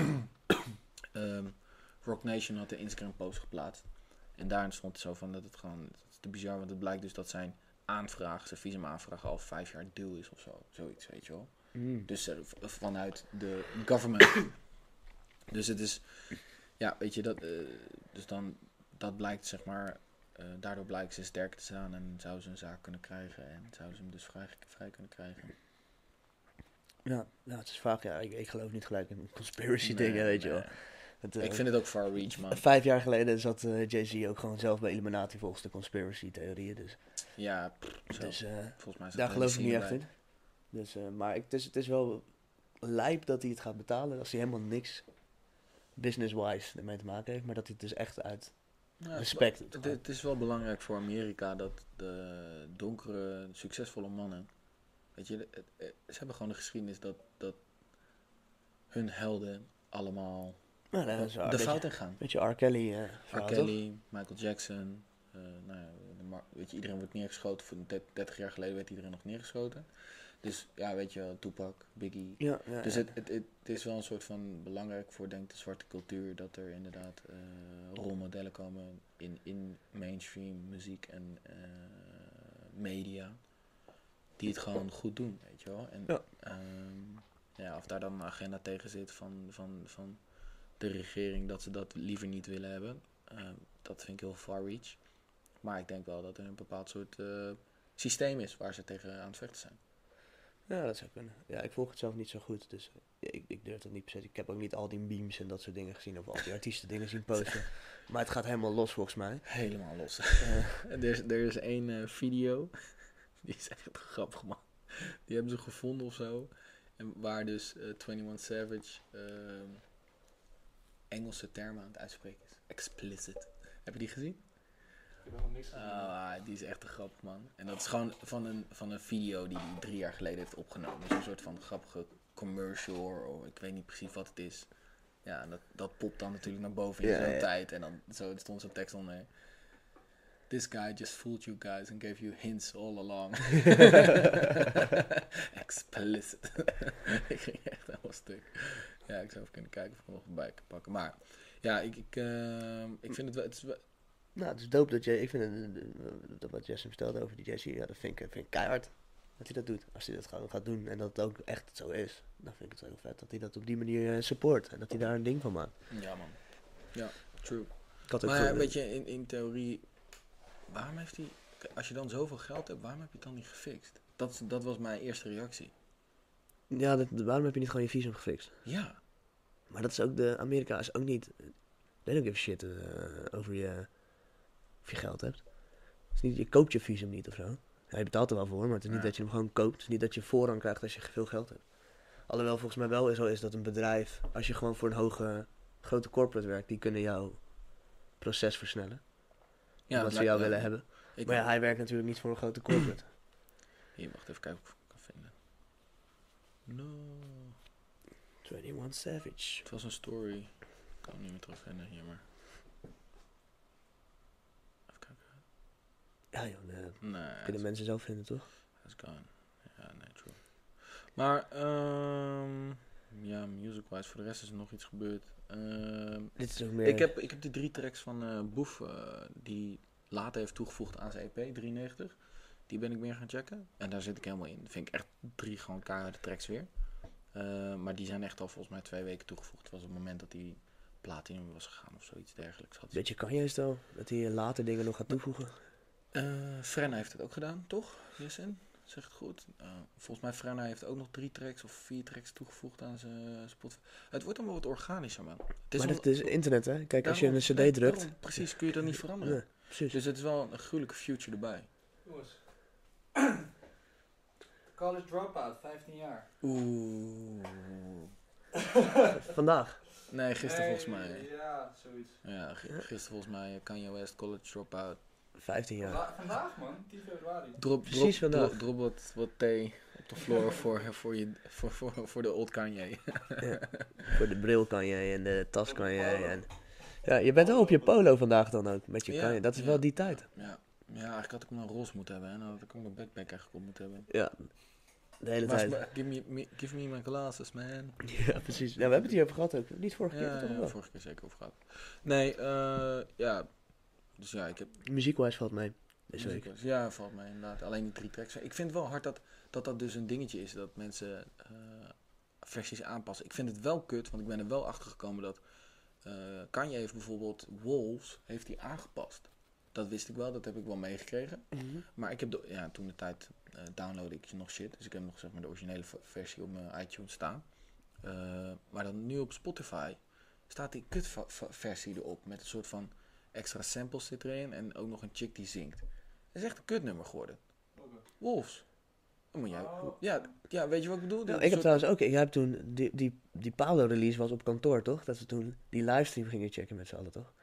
ehm, Rock Nation had een Instagram post geplaatst. En daarin stond het zo van dat het gewoon, dat is te bizar, want het blijkt dus dat zijn aanvraag, zijn visumaanvraag al vijf jaar due is of zo. Zoiets, weet je wel. Mm. Dus eh, v- vanuit de government. [coughs] dus het is, ja, weet je, dat, eh, dus dan, dat blijkt zeg maar, eh, daardoor blijkt ze sterk te staan en zou ze een zaak kunnen krijgen en zou ze hem dus vrij, vrij kunnen krijgen. Ja, nou, het is vaak, ja, ik, ik geloof niet gelijk in conspiracy Nee, dingen, weet je wel. Het, eh, Ik vind het ook far reach, man. Vijf jaar geleden zat eh, Jay-Z ook gewoon zelf bij Illuminati volgens de conspiracy theorieën. Dus, Ja, pff, dus eh, volgens mij is daar geloof ik niet echt bij. in. Dus, eh, maar ik, het, is, het is wel lijp dat hij het gaat betalen als hij helemaal niks business-wise ermee te maken heeft. Maar dat hij het dus echt uit Ja, respect. Het, het is wel belangrijk voor Amerika dat de donkere, succesvolle mannen. Weet je, het- ze hebben gewoon de geschiedenis dat, dat hun helden allemaal Nou, dat de beetje- fout in gaan. Beetje R. Kelly. eh R. Kelly, Michael Jackson. eh, nou ja, de weet je, iedereen wordt neergeschoten. Voor de- 30 jaar geleden werd iedereen nog neergeschoten. Dus ja, weet je, wel, Tupac, Biggie. Ja, ja, Dus het, het, het, is wel een soort van belangrijk voor denk ik, de zwarte cultuur dat er inderdaad eh, rolmodellen komen in, in mainstream muziek en eh, media. Die het gewoon goed doen, weet je wel. En Ja. ehm, ja, of daar dan een agenda tegen zit van, van, van de regering dat ze dat liever niet willen hebben. ehm, dat vind ik heel far reach. Maar ik denk wel dat er een bepaald soort eh, systeem is waar ze tegen aan het vechten zijn. Ja, dat zou kunnen. Ja, ik volg het zelf niet zo goed, dus eh, ja, ik, ik durf dat niet per se. Ik heb ook niet al die memes en dat soort dingen gezien, of al die [laughs] artiesten dingen zien posten. [laughs] Maar het gaat helemaal los volgens mij. Helemaal los. [laughs] Eh, er, is, er is één eh, video, die is echt grappig man. Die hebben ze gevonden of zo. En waar dus eh 21 Savage ehm, Engelse termen aan het uitspreken is. Explicit. Heb je die gezien? Ik heb nog niks gezien. Ah, die is echt te grappig man. En dat is gewoon van een, van een video die hij drie jaar geleden heeft opgenomen. Dus een soort van grappige commercial, of ik weet niet precies wat het is. Ja, en dat, dat popt dan natuurlijk naar boven in Ja, zo'n ja. tijd. En dan zo, er stond zo'n tekst onder. This guy just fooled you guys and gave you hints all along. [laughs] Explicit. [laughs] ik ging echt helemaal stuk. Ja, ik zou even kunnen kijken of ik hem nog bij kan pakken. Maar ja, ik, ik, ehm, ik vind het wel... Het is wel nou, het is dope dat je, ik vind het, eh, dat wat Jesse vertelde over die Jesse, ja, dat vind ik, vind ik keihard. Dat hij dat doet. Als hij dat gaat, gaat doen en dat het ook echt zo is, dan vind ik het heel vet dat hij dat op die manier eh, support. En dat hij daar een ding van maakt. ja man. Ja, true. Ik had ook Maar voor- weet je, in, in theorie, waarom heeft hij, als je dan zoveel geld hebt, waarom heb je het dan niet gefixt? Dat, dat was mijn eerste reactie. Ja, dat, waarom heb je niet gewoon je visum gefixt? Ja, Maar dat is ook de, Amerika is ook niet, they don't give shit eh, over je, of je geld hebt. Het niet, je koopt je visum niet of zo. Ja, je betaalt er wel voor, maar het is niet Ja. dat je hem gewoon koopt. Het is niet dat je voorrang krijgt als je veel geld hebt. Alhoewel volgens mij wel zo is dat een bedrijf, als je gewoon voor een hoge, grote corporate werkt, die kunnen jouw proces versnellen. ja omdat ze het jou willen hebben. Ik, Maar ja, hij werkt natuurlijk niet voor een grote corporate. [clears throat] Hier, wacht even kijken of ik kan vinden. No, 21 Savage. het was een story. Ik kan hem niet meer terugvinden hier, maar... Even kijken. Ja joh, Nee, kunnen mensen zelf vinden toch? is gone. Ja, nee, true. Maar, ehm ja, music-wise, voor de rest is er nog iets gebeurd. Ehm, Dit is ook meer... Ik heb, ik heb die drie tracks van eh Boef, eh, die later heeft toegevoegd aan zijn EP, 93. Die ben ik meer gaan checken. En daar zit ik helemaal in. Vind ik echt drie gewoon keiharde tracks weer. Eh, maar die zijn echt al volgens mij twee weken toegevoegd. Het was op het moment dat die platinum was gegaan of zoiets dergelijks. Had Weet je Kanye stel dat hij later dingen nog gaat toevoegen? Eh, Frenna heeft het ook gedaan, toch? Jessen? Zeg het goed. Eh, volgens mij Frenna heeft ook nog drie tracks of vier tracks toegevoegd aan zijn Spotify. Het wordt allemaal wat organischer, man. Het maar wel- het is internet hè? Kijk, als je een cd nee, drukt... daarom, precies, kun je dat niet veranderen. Precies. Dus het is wel een gruwelijke future erbij. Jongens. [clears throat] College dropout, 15 jaar. Oeh. [laughs] Vandaag. Nee, gisteren volgens mij. Ja, zoiets. Ja, gisteren volgens mij Kanye West College Dropout. 15 jaar. Vanda- Vandaag man, 10 februari. Drop, Precies drop, vandaag. drop, drop wat, wat thee op de floor voor, voor, je, voor, voor, voor de old Kanye. Voor de bril kan je en de tas kan je. En... Ja, je bent wel op je polo vandaag dan ook. Met je Ja, Kanye. Dat is ja. wel die tijd. Ja, ja, eigenlijk had ik hem een roze moeten hebben. En dan had ik hem een backpack eigenlijk op moeten hebben. Ja. De hele Maar, tijd. maar give, me, me- give me my glasses, man. Ja, precies. Ja, we hebben het hier over gehad ook. Niet vorige keer, Ja, toch ja, wel? vorige keer zeker over gehad. Nee, eh ja. Dus ja, ik heb... Muziekwijs valt mee. Deze week. Ja, valt mij inderdaad. Alleen die drie tracks. Ik vind het wel hard dat dat, dat dus een dingetje is. Dat mensen eh, versies aanpassen. Ik vind het wel kut, want ik ben er wel achter gekomen dat... eh Kanye heeft bijvoorbeeld Wolves heeft hij aangepast. Dat wist ik wel, dat heb ik wel meegekregen. Mhm. Maar ik heb, de, ja, toen de tijd eh downloadde ik nog shit. Dus ik heb nog zeg maar de originele versie op mijn iTunes staan. Maar dan nu op Spotify staat die kut va- va- versie erop. Met een soort van extra samples zit erin. En ook nog een chick die zingt. Het is echt een kutnummer geworden. Wolves. Dan moet jij, Oh. ja, ja, weet je wat ik bedoel? Nou, ik heb soort- trouwens ook, ik heb toen, die, die, die Pablo-release was op kantoor, toch? Dat we toen die livestream gingen checken met z'n allen, toch?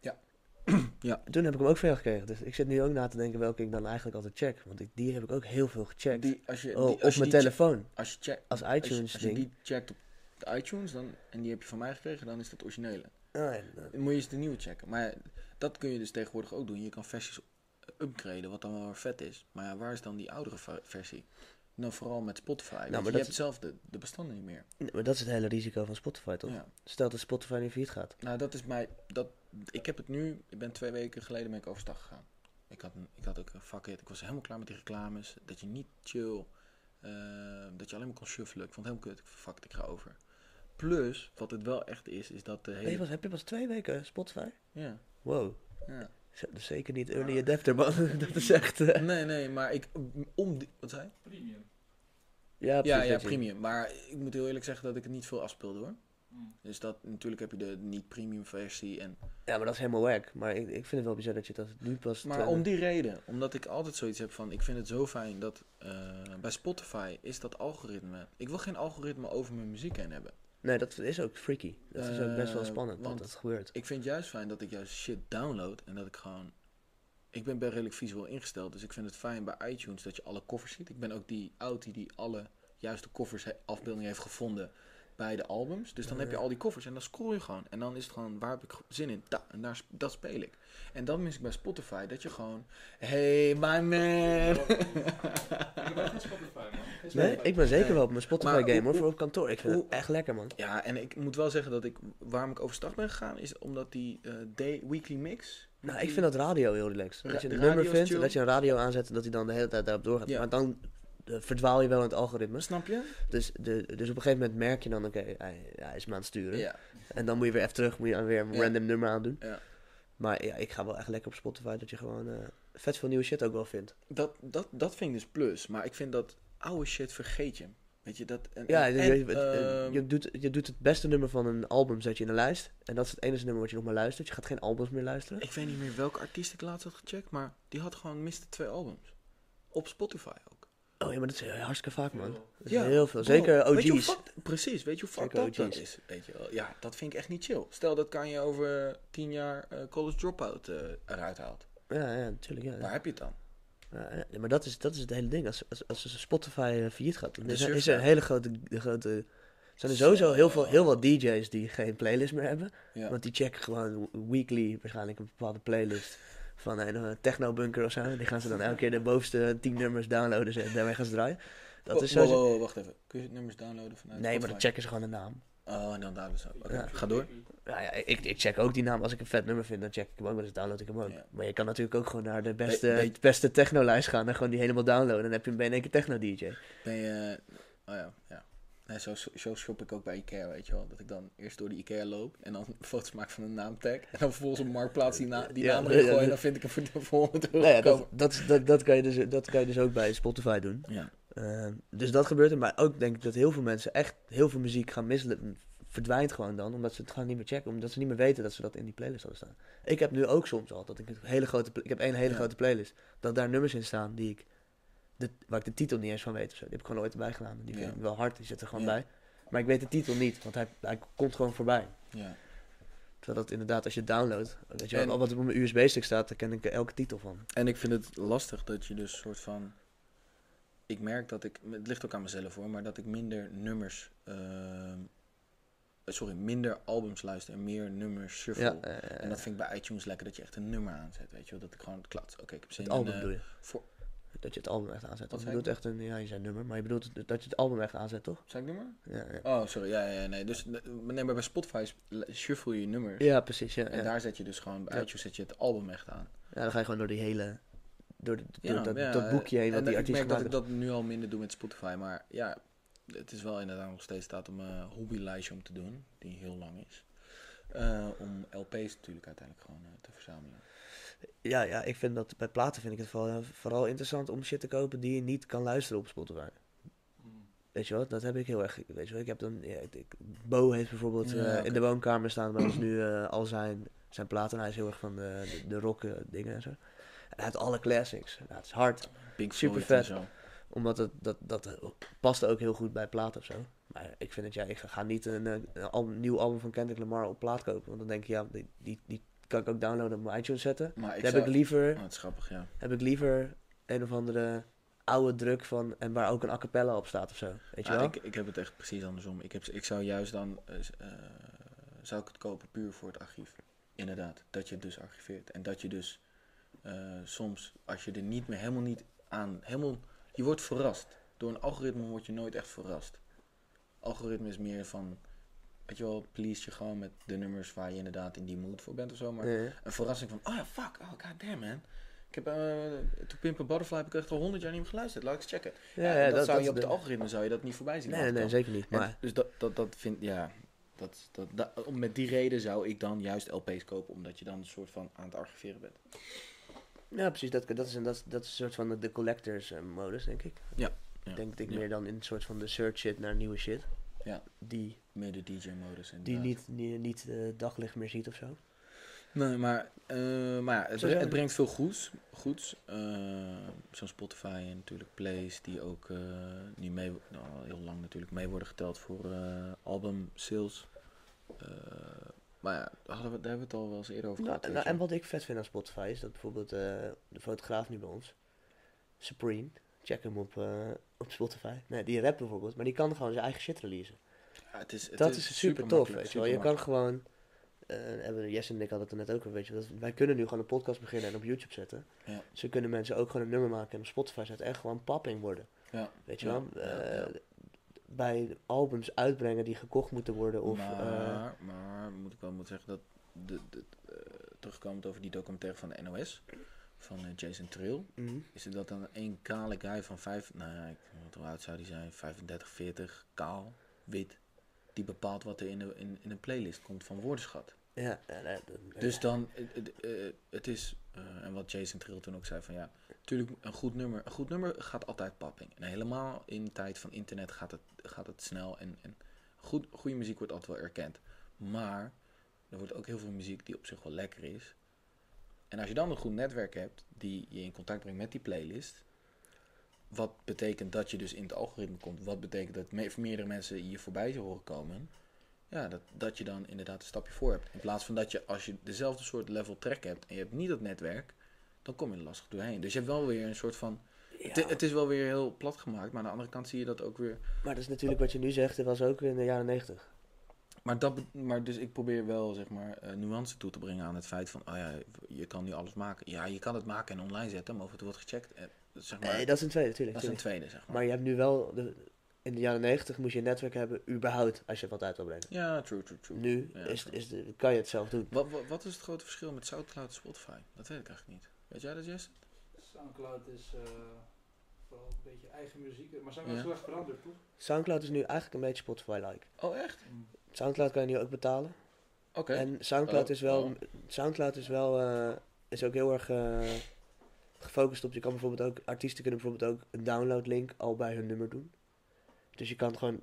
Ja. [clears throat] Ja. Toen heb ik hem ook veel gekregen. Dus ik zit nu ook na te denken welke ik dan eigenlijk altijd check. Want ik, die heb ik ook heel veel gecheckt. die, als je, oh, die, op je mijn die telefoon. als je check, Als als je, iTunes als je ding. die checkt op de iTunes dan, en die heb je van mij gekregen, dan is dat originele. Nou, Dan moet je eens de nieuwe checken. Maar dat kun je dus tegenwoordig ook doen. Je kan versies upgraden, wat dan wel weer vet is. Maar ja, waar is dan die oudere versie? Nou, vooral met Spotify. Want maar je dat- hebt zelf de, de bestanden niet meer. maar dat is het hele risico van Spotify, toch? Ja. Stel dat Spotify nu failliet gaat. Nou, dat is mij. Dat, ik heb het nu. Ik ben twee weken geleden ben ik overstag gegaan. Ik had, ik had ook een fuck it. Ik was helemaal klaar met die reclames. Dat je niet chill. eh, dat je alleen maar kon shuffelen. Ik vond het helemaal kut. Ik fuck ik ga over. Plus, wat het wel echt is, is dat de hele. Hey, was, heb je pas twee weken Spotify? Ja, Wow. ja. Is zeker niet early adapter, man. [laughs] dat is echt... eh, Nee, nee, maar ik. Om die, wat zei je? Premium. ja, Ja, precies, ja, premium. Maar ik moet heel eerlijk zeggen dat ik het niet veel afspeelde hoor. Mm. Dus dat, natuurlijk heb je de niet-premium versie. En, Ja, maar dat is helemaal wack. Maar ik, ik vind het wel bizar dat je dat nu pas... maar om die reden, omdat ik altijd zoiets heb van, ik vind het zo fijn dat eh, bij Spotify is dat algoritme. Ik wil geen algoritme over mijn muziek heen hebben. Nee, dat is ook freaky. Dat is ook best wel Eh, spannend want- dat dat gebeurt. Ik vind het juist fijn dat ik juist shit download en dat ik gewoon... Ik ben bij redelijk visueel ingesteld, dus ik vind het fijn bij iTunes dat je alle covers ziet. Ik ben ook die Audi die alle juiste he- afbeeldingen heeft gevonden bij de albums. Dus dan heb je Ja. al die covers en dan scroll je gewoon. En dan is het gewoon, waar heb ik zin in? Da, en daar, dat speel ik. En dan mis ik bij Spotify dat je gewoon... Hey, my man! [laughs] Ik heb ook geen Spotify, man. Geen Nee, ik ben zeker Nee. wel op mijn Spotify Maar game hoor, voor op kantoor. Ik vind hoe- het echt lekker man. Ja, en ik moet wel zeggen dat ik... Waarom ik overstag ben gegaan, is omdat die eh, day, weekly mix... Nou, ik vind dat radio heel relaxed. Dat je een nummer vindt, dat je een radio aanzet en dat hij dan de hele tijd daarop doorgaat. Ja. Maar dan verdwaal je wel in het algoritme. Snap je? Dus, de, dus op een gegeven moment merk je dan, oké, hij, hij is me aan het sturen. Ja. En dan moet je weer even terug, moet je weer een random nummer aandoen. Ja. Maar ja, ik ga wel echt lekker op Spotify, dat je gewoon eh, vet veel nieuwe shit ook wel vindt. Dat, dat, dat vind ik dus plus. Maar ik vind dat oude shit vergeet je. Weet je, dat... En, Ja, en, je, en, je, ehm, je doet, je doet het beste nummer van een album, zet je in een lijst. En dat is het enige nummer wat je nog maar luistert. Je gaat geen albums meer luisteren. ik weet niet meer welke artiest ik laatst had gecheckt, maar die had gewoon miste twee albums. Op Spotify ook. Oh ja, maar dat is hartstikke vaak, man. Dat is Ja, heel veel. bro, Zeker weet OG's. precies, weet je hoe Zeker up dat OG's. is? Weet je wel? Ja, dat vind ik echt niet chill. Stel dat kan je over tien jaar eh, college dropout eh, eruit haalt. Ja, ja, natuurlijk. Ja, Waar heb je het dan? Ja, ja, maar dat is, dat is het hele ding. Als, als, als Spotify eh, failliet gaat, dan is, er- is er een hele grote... Grote zijn er sowieso heel veel, heel wat DJ's die geen playlist meer hebben. Want die checken gewoon weekly waarschijnlijk een bepaalde playlist van een eh, techno-bunker of zo. Die gaan ze dan elke keer de bovenste tien nummers downloaden en daarmee gaan ze draaien. Dat is wow, wow, wacht even. Kun je nummers downloaden vanuit Nee, maar dan checken ze gewoon de naam. Oh, en dan downloaden ze. Oké, ga door. Ja, ja ik, ik check ook die naam. Als ik een vet nummer vind, dan check ik hem ook. Dan download ik hem ook. Maar je kan natuurlijk ook gewoon naar de beste, beste techno-lijst gaan en gewoon die helemaal downloaden. Dan heb je hem bij in één keer techno-dj. Ben je... Oh ja, ja. Nee, zo, zo shop ik ook bij Ikea, weet je wel. Dat ik dan eerst door die Ikea loop en dan [laughs] foto's maak van een naamtag. En dan vervolgens op Marktplaats die, na, die Ja, naam erin ja, gooien en dan vind ik hem voor, voor 100 euro Nou dat, dat, dat, dat, kan je dus, dat kan je dus ook bij Spotify doen. Ja. Eh, dus dat gebeurt er. Maar ook denk ik dat heel veel mensen echt heel veel muziek gaan missen. Verdwijnt gewoon dan, omdat ze het gewoon niet meer checken. Omdat ze niet meer weten dat ze dat in die playlist hadden staan. Ik heb nu ook soms al dat ik een hele grote... Ik heb één hele Ja. grote playlist. Dat daar nummers in staan die ik... De, waar ik de titel niet eens van weet of zo. Die heb ik gewoon nooit erbij gedaan. Die vind ik wel hard, die zit er gewoon bij. Maar ik weet de titel niet, want hij, hij komt gewoon voorbij. Ja. Terwijl dat inderdaad, als je downloadt, weet je En- al wat op mijn USB-stick staat, daar ken ik elke titel van. En ik vind het lastig dat je dus soort van. Ik merk dat ik. Het ligt ook aan mezelf hoor, maar dat ik minder nummers. ehm, sorry, minder albums luister en meer nummers shuffle. Ja, eh, En dat vind ik bij iTunes lekker dat je echt een nummer aanzet. Weet je wel, dat ik gewoon klats. Oké, ik heb zin het in. album eh, bedoel je. voor, Dat je het album echt aanzet. Wat je bedoelt echt een, ja, je zei nummer, maar je bedoelt dat je het album echt aanzet, toch? ik nummer? Ja, ja. Oh, sorry. Ja, ja, nee. Dus nee, maar bij Spotify shuffle je nummers. ja precies. Ja, En ja. daar zet je dus gewoon, bij iTunes zet je het album echt aan. ja, dan ga je gewoon door die hele, door, de, door Ja, dat, dat boekje heen wat die ik artiest merk dat ik dat nu al minder doe met Spotify. Maar ja, het is wel inderdaad nog steeds staat om een hobbylijstje om te doen. Die heel lang is. Eh, om LP's natuurlijk uiteindelijk gewoon eh, te verzamelen. Ja, ja, ik vind dat bij platen vind ik het vooral, vooral interessant om shit te kopen die je niet kan luisteren op Spotify. Mm. Weet je wel, dat heb ik heel erg. Weet je wel, ik heb dan. Ja, ik, Bo heeft bijvoorbeeld Ja, eh, in de woonkamer staan bij ons nu eh, al zijn, zijn platen. Hij is heel erg van de, de, de rock eh, dingen en zo. En hij heeft alle classics. Nou, het is hard, Pink Super vet. omdat het, dat, dat past ook heel goed bij platen of zo. Maar ik vind het, ja, ik ga niet een, eh, een nieuw album van Kendrick Lamar op plaat kopen. Want dan denk je, ja, die, die, die kan ik ook downloaden op mijn iTunes zetten. Maar ik Dan zou... heb ik liever Oh, het is grappig, ja. heb ik liever een of andere oude druk van en waar ook een a cappella op staat of zo. Weet je Ja, wel? ik, ik heb het echt precies andersom. Ik, heb, ik zou juist dan... eh, eh, zou ik het kopen puur voor het archief. Inderdaad. Dat je het dus archiveert. En dat je dus soms, als je er niet meer helemaal niet aan... Helemaal, je wordt verrast. Door een algoritme word je nooit echt verrast. Algoritme is meer van... Weet je wel, please je gewoon met de nummers waar je inderdaad in die mood voor bent of zo. Maar een verrassing van, oh ja, fuck, oh god damn man. Ik heb, uh, To Pimp a Butterfly heb ik echt al honderd jaar niet meer geluisterd. Laat ik eens checken. Ja, Ja, ja, dat, zou je op het de- algoritme zou je dat niet voorbij zien. Nee, nee, nee, zeker niet. En Maar dus dat, dat, dat vind ja, dat, dat, dat, om- met die reden zou ik dan juist LP's kopen, omdat je dan een soort van aan het archiveren bent. ja, precies. Dat, dat, is, een, dat, dat is een soort van de, de collectors eh, modus, denk ik. Ja, Denk ik ja. meer dan in een soort van de search shit naar nieuwe shit. Ja. Die, Meer de DJ-modus. die niet, niet, niet eh, daglicht meer ziet of zo. Nee, maar, eh, maar ja, het, brengt veel goeds. goeds. Eh, Zo'n Spotify en natuurlijk plays die ook niet mee, nou, heel lang natuurlijk mee worden geteld voor album sales. Maar ja, hadden we, daar hebben we het al wel eens eerder over Nou, gehad. nou, en wat ik vet vind aan Spotify is dat bijvoorbeeld de fotograaf nu bij ons, Supreme, check hem op, eh, op Spotify. Nee, die rapt bijvoorbeeld, maar die kan gewoon zijn eigen shit releasen. Ja, het is, het dat is super tof, weet je wel. Je kan gewoon, eh, hebben Jess en ik hadden het er net ook over, weet je wel. dat- Wij kunnen nu gewoon een podcast beginnen en op YouTube zetten. Ja. Zo kunnen mensen ook gewoon een nummer maken en op Spotify zetten en gewoon popping worden. Ja. Weet je wel? Eh. Bij albums uitbrengen die gekocht moeten worden of... maar, eh, maar moet ik wel moeten zeggen dat de, de, eh, terugkomend over die documentaire van de NOS van eh, Jason Trill, mhm. is het dat dan een kale guy van vijf, nou ja, ik, hoe oud zou die zijn, 35, 40, kaal, wit, die bepaalt wat er in, de, in, in een playlist komt van woordenschat. Ja, Dus dan, eh, eh, het is, eh, en wat Jason Trill toen ook zei van ja, natuurlijk een goed nummer, een goed nummer gaat altijd papping. En helemaal in de tijd van internet gaat het, gaat het snel en, en goed, goede muziek wordt altijd wel erkend. Maar er wordt ook heel veel muziek die op zich wel lekker is. En als je dan een goed netwerk hebt die je in contact brengt met die playlist, wat betekent dat je dus in het algoritme komt, wat betekent dat me- meerdere mensen hier voorbij horen komen, ja, dat, dat je dan inderdaad een stapje voor hebt. In plaats van dat je, als je dezelfde soort level track hebt en je hebt niet dat netwerk, dan kom je er lastig doorheen. Dus je hebt wel weer een soort van. Ja, Het, het is wel weer heel plat gemaakt, maar aan de andere kant zie je dat ook weer. maar dat is natuurlijk wat je nu zegt, dat was ook in de jaren negentig. Maar, dat, maar dus ik probeer wel zeg maar eh, nuance toe te brengen aan het feit van, oh ja, je kan nu alles maken. Ja, je kan het maken en online zetten, maar of het wordt gecheckt, eh, zeg maar, Nee, dat is een tweede, natuurlijk. dat is een tweede, zeg maar. Maar je hebt nu wel, de, in de jaren negentig moest je een netwerk hebben, überhaupt, als je wat uit wil brengen. Ja, true, true, true. Nu Ja, is, true. is de, kan je het zelf doen. Wat, wat, wat is het grote verschil met Soundcloud en Spotify? Dat weet ik eigenlijk niet. Weet jij dat, Jess? Soundcloud is eh, vooral een beetje eigen muziek. Maar Soundcloud Ja. is heel erg veranderd, toch? Soundcloud is nu eigenlijk een beetje Spotify-like. Oh, echt? Soundcloud kan je nu ook betalen. Oké. En Soundcloud Oh, is wel, oh. Soundcloud is wel, eh, is ook heel erg eh, gefocust op, je kan bijvoorbeeld ook, artiesten kunnen bijvoorbeeld ook een downloadlink al bij hun nummer doen. Dus je kan gewoon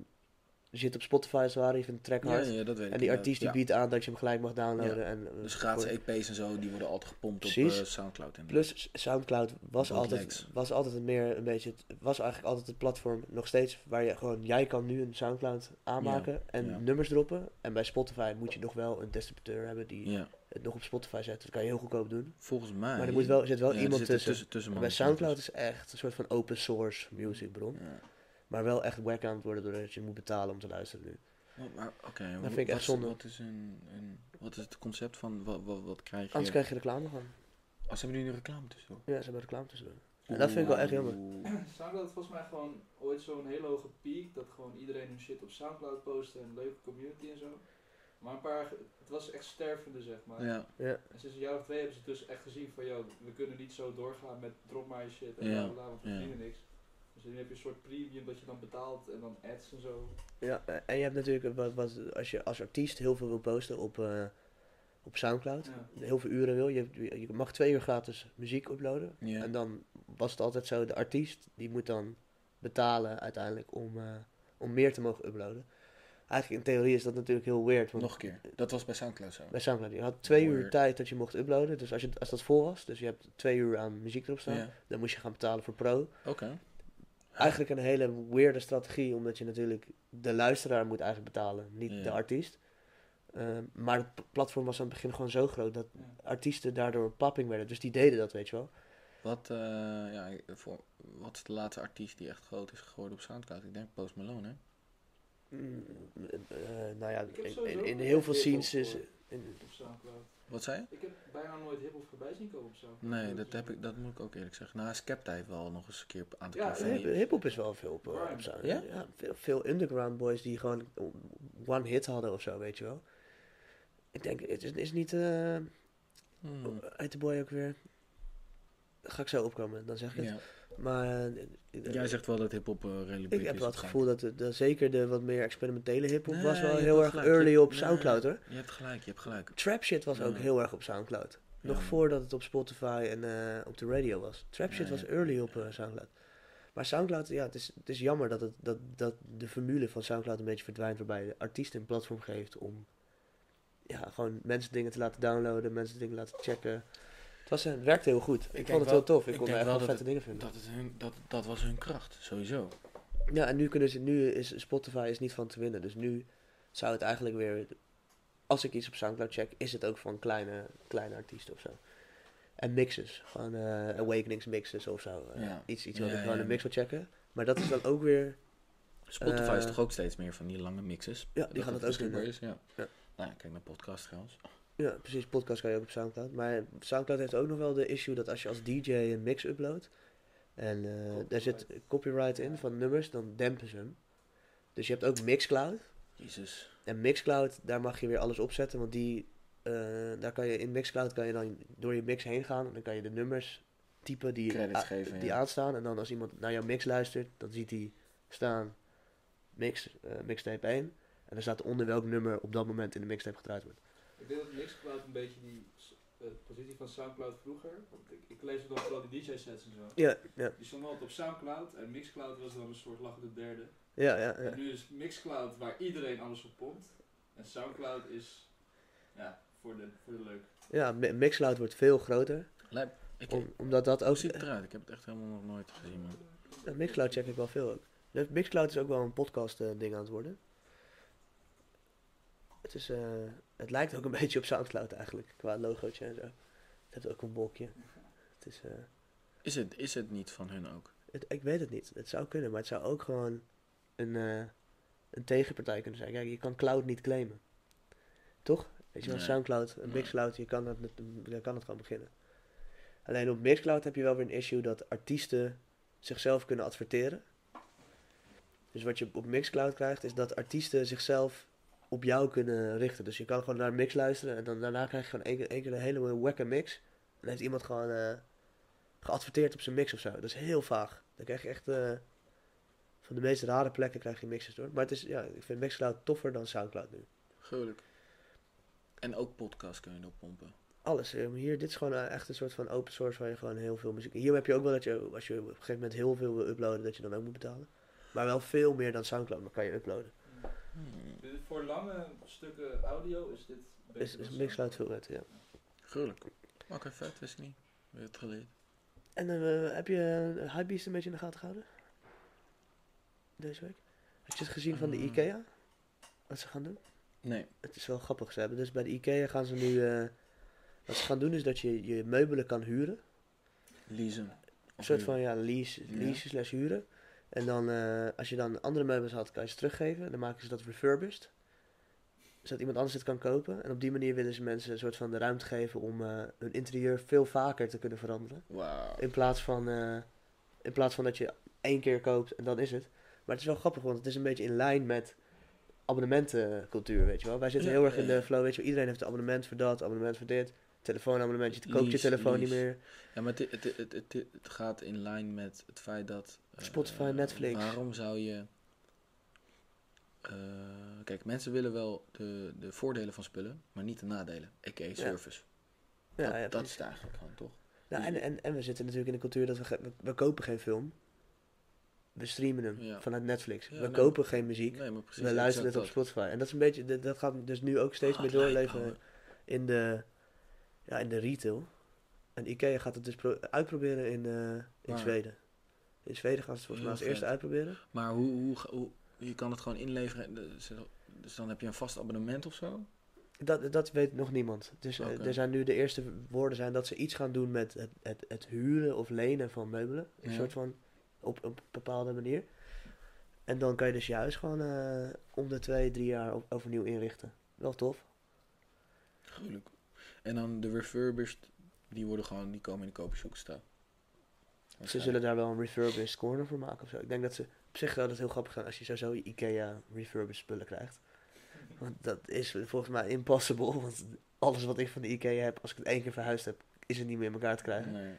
zit op Spotify als ware, je vindt een track hard. ja, dat weet ik. en die artiest die biedt aan dat je hem gelijk mag downloaden. En, eh, Dus gratis EP's en zo, die worden altijd gepompt op eh, Soundcloud. En Plus Soundcloud was altijd, was altijd een meer een beetje, het was eigenlijk altijd het platform nog steeds waar je gewoon, jij kan nu een Soundcloud aanmaken en nummers droppen. En bij Spotify moet je nog wel een distributeur hebben die het nog op Spotify zet. Dat kan je heel goedkoop doen. volgens mij. Maar er moet wel, er zit wel Ja, iemand tussen. tussen, tussen En bij Soundcloud is echt een soort van open source musicbron. Ja. Maar wel echt wack aan het worden doordat je moet betalen om te luisteren nu. Oh, maar Oké, Dat hoe- vind ik echt zonde. Wat is, een, een, wat is het concept van, wat, wat, wat krijg je? Anders krijg je reclame van. Als hebben nu een reclame tussen. Ja, ze hebben reclame tussendoor. En dat vind ik wel echt jammer. [clears throat] Soundcloud had volgens mij gewoon ooit zo'n hele hoge piek. Dat gewoon iedereen hun shit op Soundcloud postte en een leuke community en zo. Maar een paar, het was echt stervende zeg maar. Ja, Ja, En sinds een jaar of twee hebben ze dus echt gezien van, joh, we kunnen niet zo doorgaan met drop my shit en Ja, bla bla, want we ja. verdienen niks. Dus nu heb je een soort premium dat je dan betaalt en dan ads en zo. ja. eh, en je hebt natuurlijk, wat, wat, als je als artiest heel veel wil posten op, eh, op Soundcloud, Ja. heel veel uren wil, je, je mag twee uur gratis muziek uploaden. ja. En dan was het altijd zo, de artiest die moet dan betalen uiteindelijk om, eh, om meer te mogen uploaden. Eigenlijk in theorie is dat natuurlijk heel weird. Want Nog een keer. Dat was bij Soundcloud zo. Bij Soundcloud, je had twee uur tijd dat je mocht uploaden. Dus als, je, als dat vol was, dus je hebt twee uur aan muziek erop staan, Ja, dan moest je gaan betalen voor pro. oké. Eigenlijk een hele weirde strategie, omdat je natuurlijk de luisteraar moet eigenlijk betalen, niet Ja. de artiest. Ehm, maar het platform was aan het begin gewoon zo groot dat Ja. artiesten daardoor papping werden. Dus die deden dat, weet je wel. Wat, eh, ja, voor, wat is de laatste artiest die echt groot is geworden op Soundcloud? Ik denk Post Malone, hè? Mm, eh, nou ja, in, in, heel veel scenes is... in- Op Soundcloud. Wat zei je? Ik heb bijna nooit hiphop voorbij zien komen op Soundcloud. Nee, dat, heb ik, dat moet ik ook eerlijk zeggen. Nou, Skepta heeft wel nog eens een keer een aantal Ja, Hip-hop is wel veel op, eh, op Sound- Ja? ja? veel, veel underground boys die gewoon one hit hadden of zo, weet je wel. Ik denk, het is, is niet... eh Hmm. Heet de boy ook weer? Ga ik zo opkomen, dan zeg ik het. Ja. Maar eh, Jij zegt wel dat hip-hop eh, redelijk ik heb wel het gevoel dat, de- zeker de wat meer experimentele hip-hop Nee, was wel heel erg gelijk. Early op nee. Soundcloud hoor. Je hebt gelijk, je hebt gelijk. Trap shit was ook heel erg op Soundcloud. Nog Ja. voordat het op Spotify en eh, op de radio was. Trap shit was early op Soundcloud. Maar Soundcloud, ja, het is, het is jammer dat, het, dat, dat de formule van Soundcloud een beetje verdwijnt. Waarbij de artiest een platform geeft om ja, gewoon mensen dingen te laten downloaden, mensen dingen laten checken. Het, was, het werkte heel goed. Ik, vond het wel- heel tof. Ik, ik kon er echt wel vette dingen vinden. Dat, hun, dat, dat was hun kracht, sowieso. Ja, en nu, kunnen ze, nu is Spotify is niet van te winnen. Dus nu zou het eigenlijk weer... Als ik iets op Soundcloud check, is het ook van kleine, kleine artiesten of zo. En mixes. Gewoon eh, Awakenings mixes of zo. Eh, Ja. Iets, iets wat Ja, ik gewoon ja. een mix wil checken. Maar dat is dan ook weer... Spotify is Eh, toch ook steeds meer van die lange mixes? Ja, die gaan dat ook doen. is, ja. Ja. Nou ja, kijk naar podcast trouwens. Ja, precies. Podcast kan je ook op Soundcloud. Maar Soundcloud heeft ook nog wel de issue dat als je als DJ een mix uploadt... En eh, daar zit copyright in van nummers, dan dempen ze hem. Dus je hebt ook Mixcloud. Jezus. En Mixcloud, daar mag je weer alles opzetten, want die, eh, daar kan je in Mixcloud kan je dan door je mix heen gaan en dan kan je de nummers typen die, Credits a- geven, die ja. aanstaan. En dan als iemand naar jouw mix luistert, dan ziet hij staan mix, eh, mixtape 1. En dan staat onder welk nummer op dat moment in de mixtape gedraaid wordt. Ik denk dat Mixcloud een beetje die eh, positie van Soundcloud vroeger, want ik, ik lees nog vooral die DJ-sets en zo. Ja, ja, Die stonden altijd op Soundcloud en Mixcloud was dan een soort lachende derde. ja, ja. En ja. nu is Mixcloud waar iedereen alles op pompt. En Soundcloud is ja, voor de, voor de leuk. ja Mi- Mixcloud wordt veel groter, Lijp. Ik, om, omdat dat ook... ziet eruit? Ik heb het echt helemaal nog nooit gezien. Man. Ja, Mixcloud check ik wel veel ook. De Mixcloud is ook wel een podcast eh, ding aan het worden. Het, is, eh, het lijkt ook een [laughs] beetje op Soundcloud eigenlijk, qua logootje en zo. Het heeft ook een wolkje. Het is, eh, Is, het, is het niet van hun ook? het, ik weet het niet. Het zou kunnen, maar het zou ook gewoon een, eh, een tegenpartij kunnen zijn. Kijk, je kan cloud niet claimen. Toch? Weet je wel, Nee. Soundcloud, een. Mixcloud, je kan, het, je kan het gewoon beginnen. Alleen op Mixcloud heb je wel weer een issue dat artiesten zichzelf kunnen adverteren. Dus wat je op Mixcloud krijgt, is dat artiesten zichzelf op jou kunnen richten. Dus je kan gewoon naar een mix luisteren en dan daarna krijg je gewoon één keer, één keer een hele wacke mix. En dan heeft iemand gewoon eh, geadverteerd op zijn mix of zo. Dat is heel vaag. Dan krijg je echt eh, van de meest rare plekken krijg je mixes door. Maar het is, ja, ik vind Mixcloud toffer dan Soundcloud nu. Gruwelijk. En ook podcast kun je erop pompen. Alles. eh, Hier, dit is gewoon echt een soort van open source waar je gewoon heel veel muziek... Hier heb je ook wel dat je, als je op een gegeven moment heel veel wil uploaden, dat je dan ook moet betalen. Maar wel veel meer dan Soundcloud, maar kan je uploaden. Hmm. Voor lange stukken audio is dit Is, is dan een mix zo. uit veel beter, ja. Gruwelijk. Oké, vet, wist ik niet. Weer het geleerd. En eh, heb je uh, Hypebeast een beetje in de gaten gehouden? Deze week? Heb je het gezien van de Mm. IKEA? Wat ze gaan doen? Nee. Het is wel grappig. Ze hebben dus bij de IKEA gaan ze nu... eh, wat ze gaan doen is dat je je meubelen kan huren. Leasen. Een soort van ja, lease, Ja. lease slash huren. En dan, eh, als je dan andere meubels had, kan je ze teruggeven. Dan maken ze dat refurbished. Zodat iemand anders het kan kopen. En op die manier willen ze mensen een soort van de ruimte geven om eh, hun interieur veel vaker te kunnen veranderen. Wauw. In plaats van, eh, in plaats van dat je één keer koopt en dan is het. Maar het is wel grappig, want het is een beetje in lijn met abonnementencultuur, weet je wel. Wij zitten Ja, heel erg in de flow, weet je wel. Iedereen heeft een abonnement voor dat, abonnement voor dit. Telefoonabonnement, je koopt je Lease, telefoon niet meer. Ja, maar het, het, het, het, het gaat in lijn met het feit dat... eh, Spotify, Netflix. Waarom zou je... eh, kijk, mensen willen wel de, de voordelen van spullen, maar niet de nadelen. A.k.a. service. Ja, dat, ja, dat is het eigenlijk gewoon, toch? Nou, en, en, en we zitten natuurlijk in de cultuur dat we, we, we kopen geen film. We streamen hem Ja. vanuit Netflix. Ja, we nee. kopen geen muziek. Nee, maar precies. we luisteren het op Spotify. En dat is een beetje, dat, dat gaat dus nu ook steeds Ah, meer doorleven in de, ja, in de retail. En Ikea gaat het dus pro- uitproberen in, eh, in Waar? Zweden. In Zweden gaan ze het volgens mij als eerste uitproberen. Maar hoe, hoe, hoe, je kan het gewoon inleveren. Dus, dus dan heb je een vast abonnement of zo? Dat, dat weet nog niemand. Dus eh, er zijn nu de eerste woorden zijn dat ze iets gaan doen met het, het, het huren of lenen van meubelen. Een Ja. soort van op, op een bepaalde manier. En dan kan je dus je huis gewoon eh, om de twee, drie jaar op, overnieuw inrichten. Wel tof. Gruwelijk. En dan de refurbished, die worden gewoon, die komen in de kopershoek staan. Ze zullen daar wel een refurbished corner voor maken of zo. Ik denk dat ze op zich zou dat heel grappig zijn als je sowieso je Ikea refurbished spullen krijgt. Want dat is volgens mij impossible. Want alles wat ik van de Ikea heb, als ik het één keer verhuisd heb, is het niet meer in elkaar te krijgen. Nee.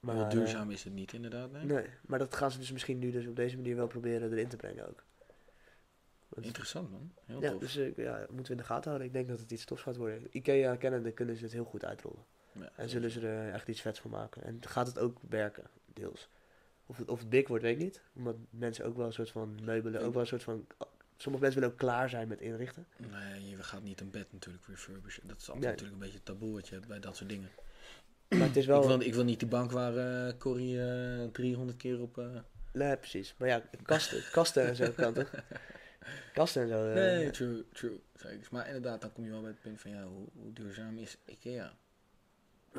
Maar, eh, duurzaam is het niet inderdaad, nee? Nee, maar dat gaan ze dus misschien nu dus op deze manier wel proberen erin te brengen ook. Want- Interessant man, heel ja, tof. dus eh, ja, moeten we in de gaten houden. Ik denk dat het iets tofs gaat worden. Ikea kennende kunnen ze het heel goed uitrollen. Ja, En zullen ze er echt iets vets van maken. En gaat het ook werken, deels. Of het, of het big wordt, weet ik niet. Omdat mensen ook wel een soort van meubelen, ook wel een soort van... Sommige mensen willen ook klaar zijn met inrichten. Nee, je gaat niet een bed natuurlijk refurbishen. Dat is altijd Nee. natuurlijk een beetje taboe wat je hebt bij dat soort dingen. Maar het is wel... Ik, wil, ik wil niet die bank waar eh Corrie eh 300 keer op... eh, Nee, precies. Maar ja, kasten, kasten en zo kan toch? [laughs] Kasten en zo. eh, Nee, true, true. Zeker. Maar inderdaad, dan kom je wel bij het punt van, ja, hoe, hoe duurzaam is IKEA?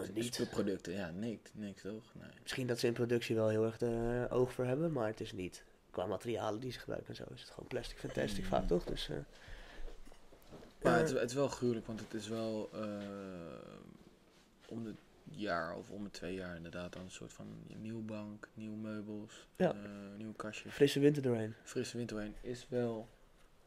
Is niet. producten, ja, niks, niks toch? Nee. Misschien dat ze in productie wel heel erg de oog voor hebben, maar het is niet. Qua materialen die ze gebruiken en zo is het gewoon plastic fantastic Mm. vaak, toch? Dus, eh, Maar eh, het, het is wel gruwelijk, want het is wel eh, om het jaar of om de twee jaar inderdaad dan een soort van nieuwe bank, nieuwe meubels, Ja. nieuwe kastjes. frisse winter doorheen. Frisse winterwijn is wel,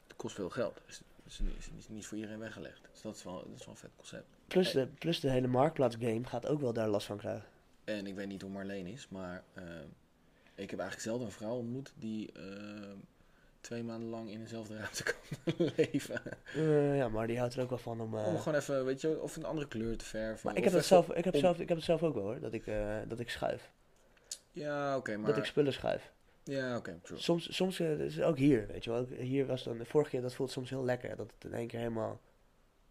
het kost veel geld. Dus is, is niet voor iedereen weggelegd. Dus dat is wel, dat is wel een vet concept. Plus de, plus de hele marktplaatsgame gaat ook wel daar last van krijgen. En ik weet niet hoe Marleen is, maar eh, ik heb eigenlijk zelden een vrouw ontmoet die eh, twee maanden lang in dezelfde ruimte [laughs] kan leven. Eh, ja, maar die houdt er ook wel van om... Om gewoon even, weet je, of een andere kleur te verven. maar ik heb, dat even- zelf, ik, heb om- zelf, ik heb het zelf ook wel hoor, dat ik, dat ik schuif. Ja, oké, maar... Dat ik spullen schuif. Ja, oké, true. Soms, soms dus ook hier, weet je wel. Ook Hier was dan, de vorige keer, dat voelt soms heel lekker. Dat het in één keer helemaal...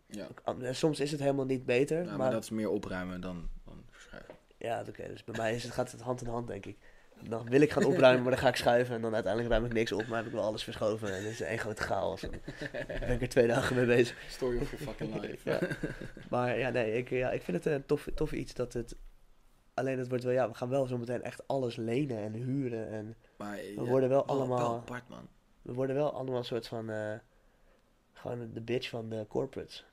Ja, soms is het helemaal niet beter, maar, maar... dat is meer opruimen dan, dan verschuiven. Ja, oké. dus bij mij is het, gaat het hand in hand, denk ik. Dan wil ik gaan opruimen, maar dan ga ik schuiven. En dan uiteindelijk ruim ik niks op, maar heb ik wel alles verschoven. En het is één grote chaos. [laughs] En dan ben ik er twee dagen mee bezig. Story of your fucking life. [laughs] Ja. Maar ja, nee, ik, ja, ik vind het een tof, tof iets dat het... Alleen het wordt wel, ja, we gaan wel zometeen echt alles lenen en huren. En Maar we worden wel wel, allemaal... wel apart, man. We worden wel allemaal een soort van... eh, gewoon de bitch van de corporates.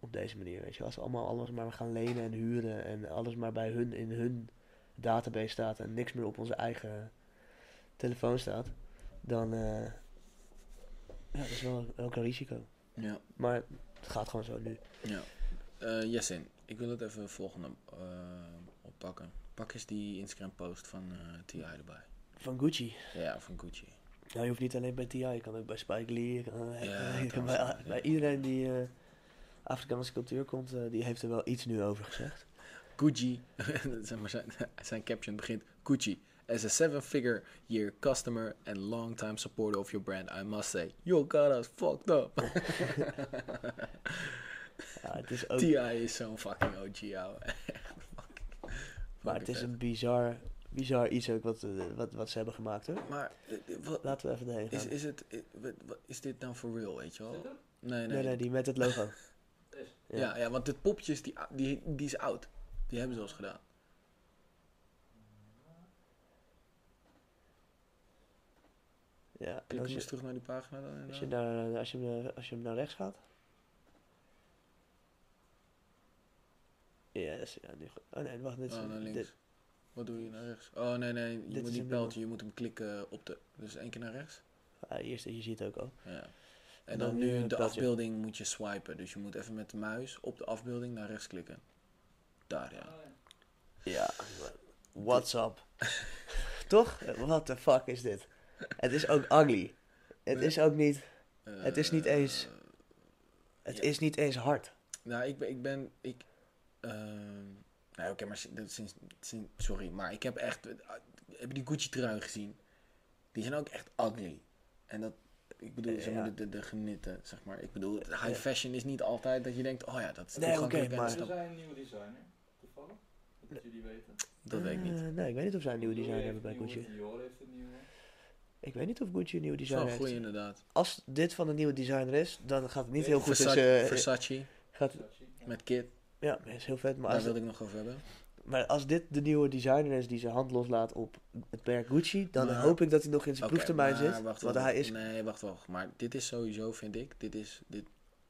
Op deze manier, weet je. Als we allemaal alles maar gaan lenen en huren... en alles maar bij hun in hun database staat... en niks meer op onze eigen telefoon staat... dan... eh, ja, dat is wel ook een risico. Ja, Maar het gaat gewoon zo nu. ja. Eh Jessin, ik wil het even volgende eh, oppakken. Pak eens die Instagram post van T.I. erbij. Van Gucci. Ja, van Gucci. Nou, je hoeft niet alleen bij T.I. Je kan ook bij Spike Lee. Je [laughs] kan, Ja, bij, bij iedereen die Afrikaanse cultuur komt... eh, die heeft er wel iets nu over gezegd. Gucci, [laughs] zeg maar zijn, zijn caption begint Gucci. As a seven-figure year customer and long-time supporter of your brand, I must say, you got us fucked up. [laughs] Ja, het is ook, T.I. is zo'n fucking OG, ouwe. [laughs] Fucking- maar het is een bizar, bizar iets ook wat, eh, wat, wat ze hebben gemaakt hoor. Maar eh, wat, Laten we even erheen gaan. is, is, het, is dit nou for real, weet je wel? Nee, nee. nee, nee, die met het logo. Ja, ja, want dit popje is, die, die, die is oud. Die hebben ze al eens gedaan. Ja, Klik als hem eens je, terug naar die pagina dan. als je, naar, als, je, naar- als je hem naar rechts gaat. Ja, dat is, ja, nu, goed. oh nee, wacht, dit is, Oh, naar links. dit, Wat doe je naar rechts? Oh, nee, nee. Je Dit moet niet pijltje, je moet hem klikken op de... Dus één keer naar rechts. ah, eerst, je ziet het ook al. Ja. En dan, dan nu de afbeelding moet je swipen. Dus je moet even met de muis op de afbeelding naar rechts klikken. Daar, ja. Ah, ja. What's up? [laughs] Toch? What the fuck is dit? Het is ook ugly. Het is ook niet, Het is niet Eh, eens- het Ja. is niet eens hard. Nou, ik ben... Ik ben ik, ehm, nou, oké, maar sinds, sinds... Sorry, maar ik heb echt... eh, heb je die Gucci trui gezien? Die zijn ook echt ugly. En dat... Ik bedoel, zeg maar, Ja. de, de, de genitten, zeg maar. Ik bedoel, high Ja. fashion is niet altijd dat je denkt... Oh ja, dat is Nee, toegankelijk oké, maar- Is er zijn een nieuwe designer, toevallig? Dat jullie weten. Dat weet ik niet. Eh, nee, ik weet niet of zij een nieuwe Louis design heeft hebben bij Gucci. Dior heeft een nieuwe. Ik weet niet of Gucci een nieuwe Dat is design wel een heeft. goeie inderdaad. Als dit van een nieuwe designer is, dan gaat het niet Nee, heel goed Versace, eh, Versace gaat, Versace, ja. met Kid. ja, is heel vet. Maar Daar wilde ik nog over hebben. Maar als dit de nieuwe designer is die zijn hand loslaat op het merk Gucci, dan Maar- hoop ik dat hij nog in zijn Oké, proeftermijn maar zit. wacht want hij is... Nee, wacht wel. Maar dit is sowieso, vind ik, dit is, dit,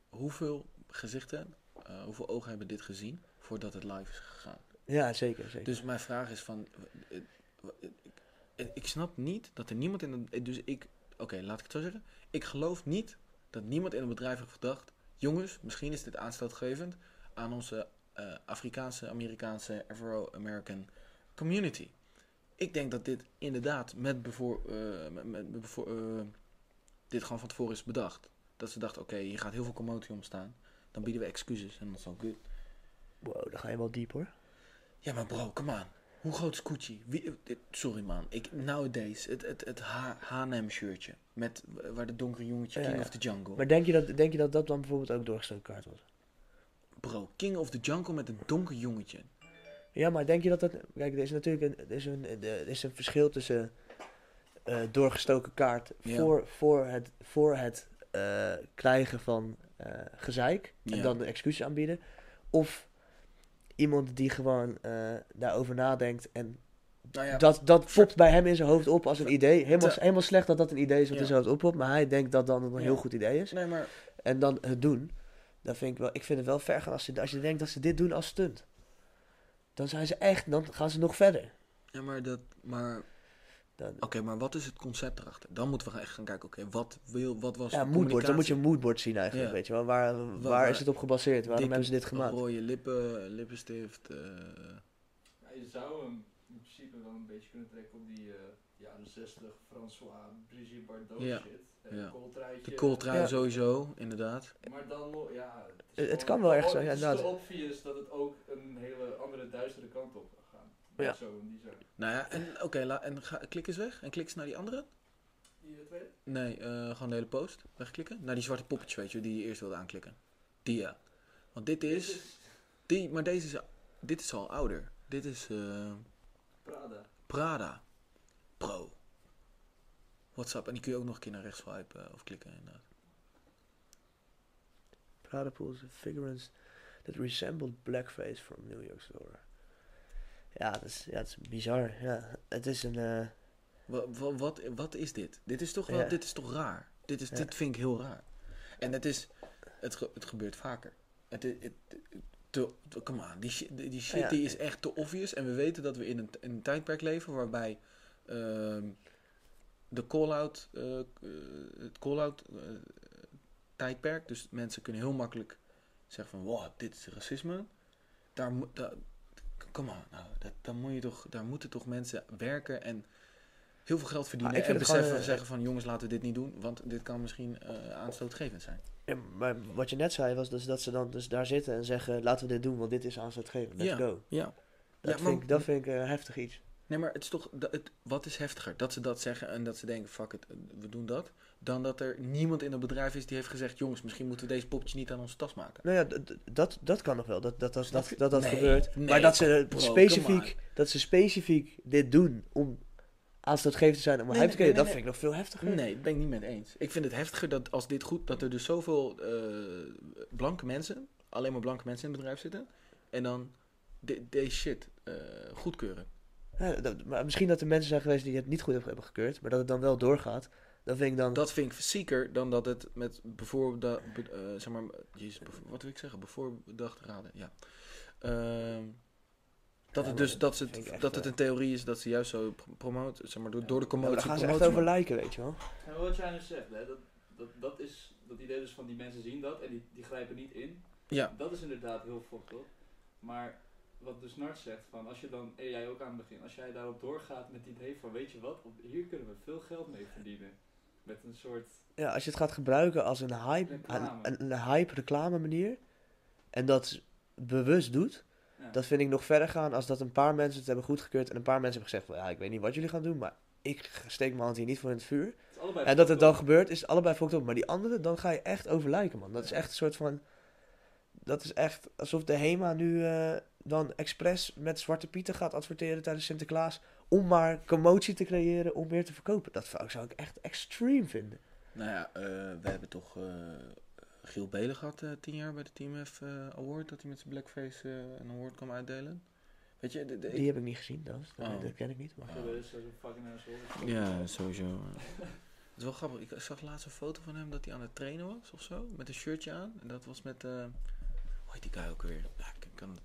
hoeveel gezichten, eh, hoeveel ogen hebben dit gezien voordat het live is gegaan? Ja, zeker, zeker. Dus mijn vraag is van, eh, eh, ik, snap niet dat er niemand in dus ik, oké, laat ik het zo zeggen. Ik geloof niet dat niemand in een bedrijf heeft gedacht, jongens, misschien is dit aanstootgevend aan onze eh, Afrikaanse, Amerikaanse, Afro-American community. Ik denk dat dit inderdaad met bevoor, eh, met, met bevoor, eh, dit gewoon van tevoren is bedacht. Dat ze dachten, oké, hier gaat heel veel commotie ontstaan. Dan bieden we excuses en dat is al goed. Wow, dan ga je wel diep hoor. Ja, maar bro, come on. Hoe groot is Gucci? Wie, sorry man, ik, nowadays, het, het, het H&M shirtje. Met, waar de donkere jongetje, Ja, King ja. of the Jungle. Maar denk je, dat, denk je dat dat dan bijvoorbeeld ook doorgestoken kaart was? Bro, King of the Jungle met een donker jongetje. Ja, maar denk je dat dat... Kijk, er is natuurlijk een, er is een, er is een verschil tussen eh, doorgestoken kaart Ja. voor, voor het, voor het eh, krijgen van eh, gezeik en Ja. dan de excuses aanbieden. Of iemand die gewoon daarover nadenkt en Nou ja, dat, dat popt bij hem in zijn hoofd op als een idee. Helemaal, helemaal slecht dat dat een idee is wat in zijn hoofd oppopt, maar hij denkt dat dan een heel goed idee is. nee, maar En dan het doen. Dan vind ik wel, ik vind het wel ver gaan als je, als je denkt dat ze dit doen als stunt. Dan zijn ze echt, dan gaan ze nog verder. Ja, maar dat, maar, Dan, oké, maar wat is het concept erachter? Dan moeten we echt gaan kijken, oké, wat wil, wat was ja, moodboard. Dan moet je een moodboard zien eigenlijk, Ja. weet je wel. Waar, waar, waar- is het op gebaseerd? Waarom Dikke, hebben ze dit gemaakt? Rode lippen, lippenstift, eh, Ja, je zou hem in principe wel een beetje kunnen trekken op die eh jaren 60 François Brigitte Bardot Ja. shit. En Ja. kooltruitje. de kooltrui Ja. sowieso, inderdaad. Maar dan nog, ja... is Het- gewoon- kan wel echt zo, ja, Het is te inderdaad. obvious dat het ook een hele andere duistere kant op kan gaan. Ja. Met zo'n design. Nou ja, en oké, la- en ga, klik eens weg en klik eens naar die andere. Die eh, tweede? Nee, eh, gewoon de hele post wegklikken. Naar die zwarte poppetjes, weet je, die je eerst wilde aanklikken. Die ja. Want dit Dit is, die, maar deze is, dit is al ouder. Dit is eh, Prada. Prada. Bro. What's up? En die kun je ook nog een keer naar rechts swipen eh, of klikken inderdaad. Prada pulls figurines that resembled blackface from New York Store. Ja, dat is, ja, dat is bizar. Ja, het is een... eh, Wat, wat, wat, is dit? Dit is toch wel, Ja. dit is toch raar? Dit, is, Ja. dit vind ik heel raar. En het is, het, ge- het gebeurt vaker. Het, het, het- te, te- come on, die shit, die, shit Ja. die is echt te obvious. En we weten dat we in een, in een tijdperk leven waarbij de call-out, eh, eh, het call-out eh, tijdperk, dus mensen kunnen heel makkelijk zeggen van, wow, dit is racisme. Daar moet, daar, come on, nou, dat, dan moet je toch, daar moeten toch mensen werken en heel veel geld verdienen. Ah, ik en gewoon, beseffen, zeggen van, jongens, laten we dit niet doen, want dit kan misschien eh, aanstootgevend zijn. ja, maar wat je net zei was dus dat ze dan dus daar zitten en zeggen... Laten we dit doen, want dit is aanstootgevend. Let's Ja. go. Ja, Dat, Ja, vind, maar- ik, dat vind ik heftig iets. Nee, maar het is toch, het, wat is heftiger? Dat ze dat zeggen en dat ze denken, fuck it, we doen dat. Dan dat er niemand in het bedrijf is die heeft gezegd, jongens, misschien moeten we deze poppetje niet aan onze tas maken. Nou ja, dat, dat kan nog wel, dat dat, dat, dat, dat, dat Nee, gebeurt. nee, maar dat ze, bro, specifiek, dat ze specifiek dit doen om aanstootgevend te zijn om een Nee, hype te creëren, dat vind ik nog veel heftiger. Nee, dat ben ik niet met eens. Ik vind het heftiger dat als dit goed, dat er dus zoveel eh, blanke mensen, alleen maar blanke mensen in het bedrijf zitten. En dan de- deze shit eh, goedkeuren. Ja, dat- maar misschien dat er mensen zijn geweest die het niet goed hebben gekeurd, maar dat het dan wel doorgaat. Dat vind ik dan... Dat vind ik zieker dan dat het met bijvoorbeeld, uh, zeg maar, jezus, bevo- wat wil ik zeggen? Bevoorbedacht raden, ja. Ehm, dat Ja, het dus, dat, dat het, echt, dat het eh, een theorie is dat ze juist zo pr- promoten, zeg maar, door, door de Ja, commotie daar gaan ze echt over lijken, weet je wel. En wat jij nu zegt, hè, dat, dat, dat is dat idee dus van die mensen zien dat en die, die grijpen niet in. Ja, Dat is inderdaad heel up. Maar wat dus Nart zegt, van als je dan, en jij ook aan het begin, als jij daarop doorgaat met het idee van weet je wat, op, hier kunnen we veel geld mee verdienen. Met een soort, Ja, als je het gaat gebruiken als een hype, een, Reclame. een, een hype reclame manier, en dat bewust doet, ja, dat vind ik nog verder gaan als dat een paar mensen het hebben goedgekeurd en een paar mensen hebben gezegd van ja, ik weet niet wat jullie gaan doen, maar ik steek mijn hand hier niet voor in het vuur. het En dat het dan gebeurt, is allebei fucked up. Maar die andere, dan ga je echt over lijken, man. Dat is echt een soort van... Dat is echt alsof de HEMA nu eh, dan expres met Zwarte Pieten gaat adverteren tijdens Sinterklaas... om maar commotie te creëren, om meer te verkopen. Dat zou ik echt extreem vinden. nou ja, eh, we hebben toch eh, Giel Belen gehad eh, tien jaar bij de Team F Award, dat hij met zijn blackface een award kwam uitdelen. Weet je, de, de- Die heb ik niet gezien, dat, dat, Oh. dat ken ik niet. Maar... Ja, dat is zo'n fucking asshole. Ja, sowieso. Het is wel grappig. Ik zag laatst een foto van hem dat hij aan het trainen was of zo. Met een shirtje aan. En dat was met. Hoe heet die guy ook weer? Ja, ik kan het.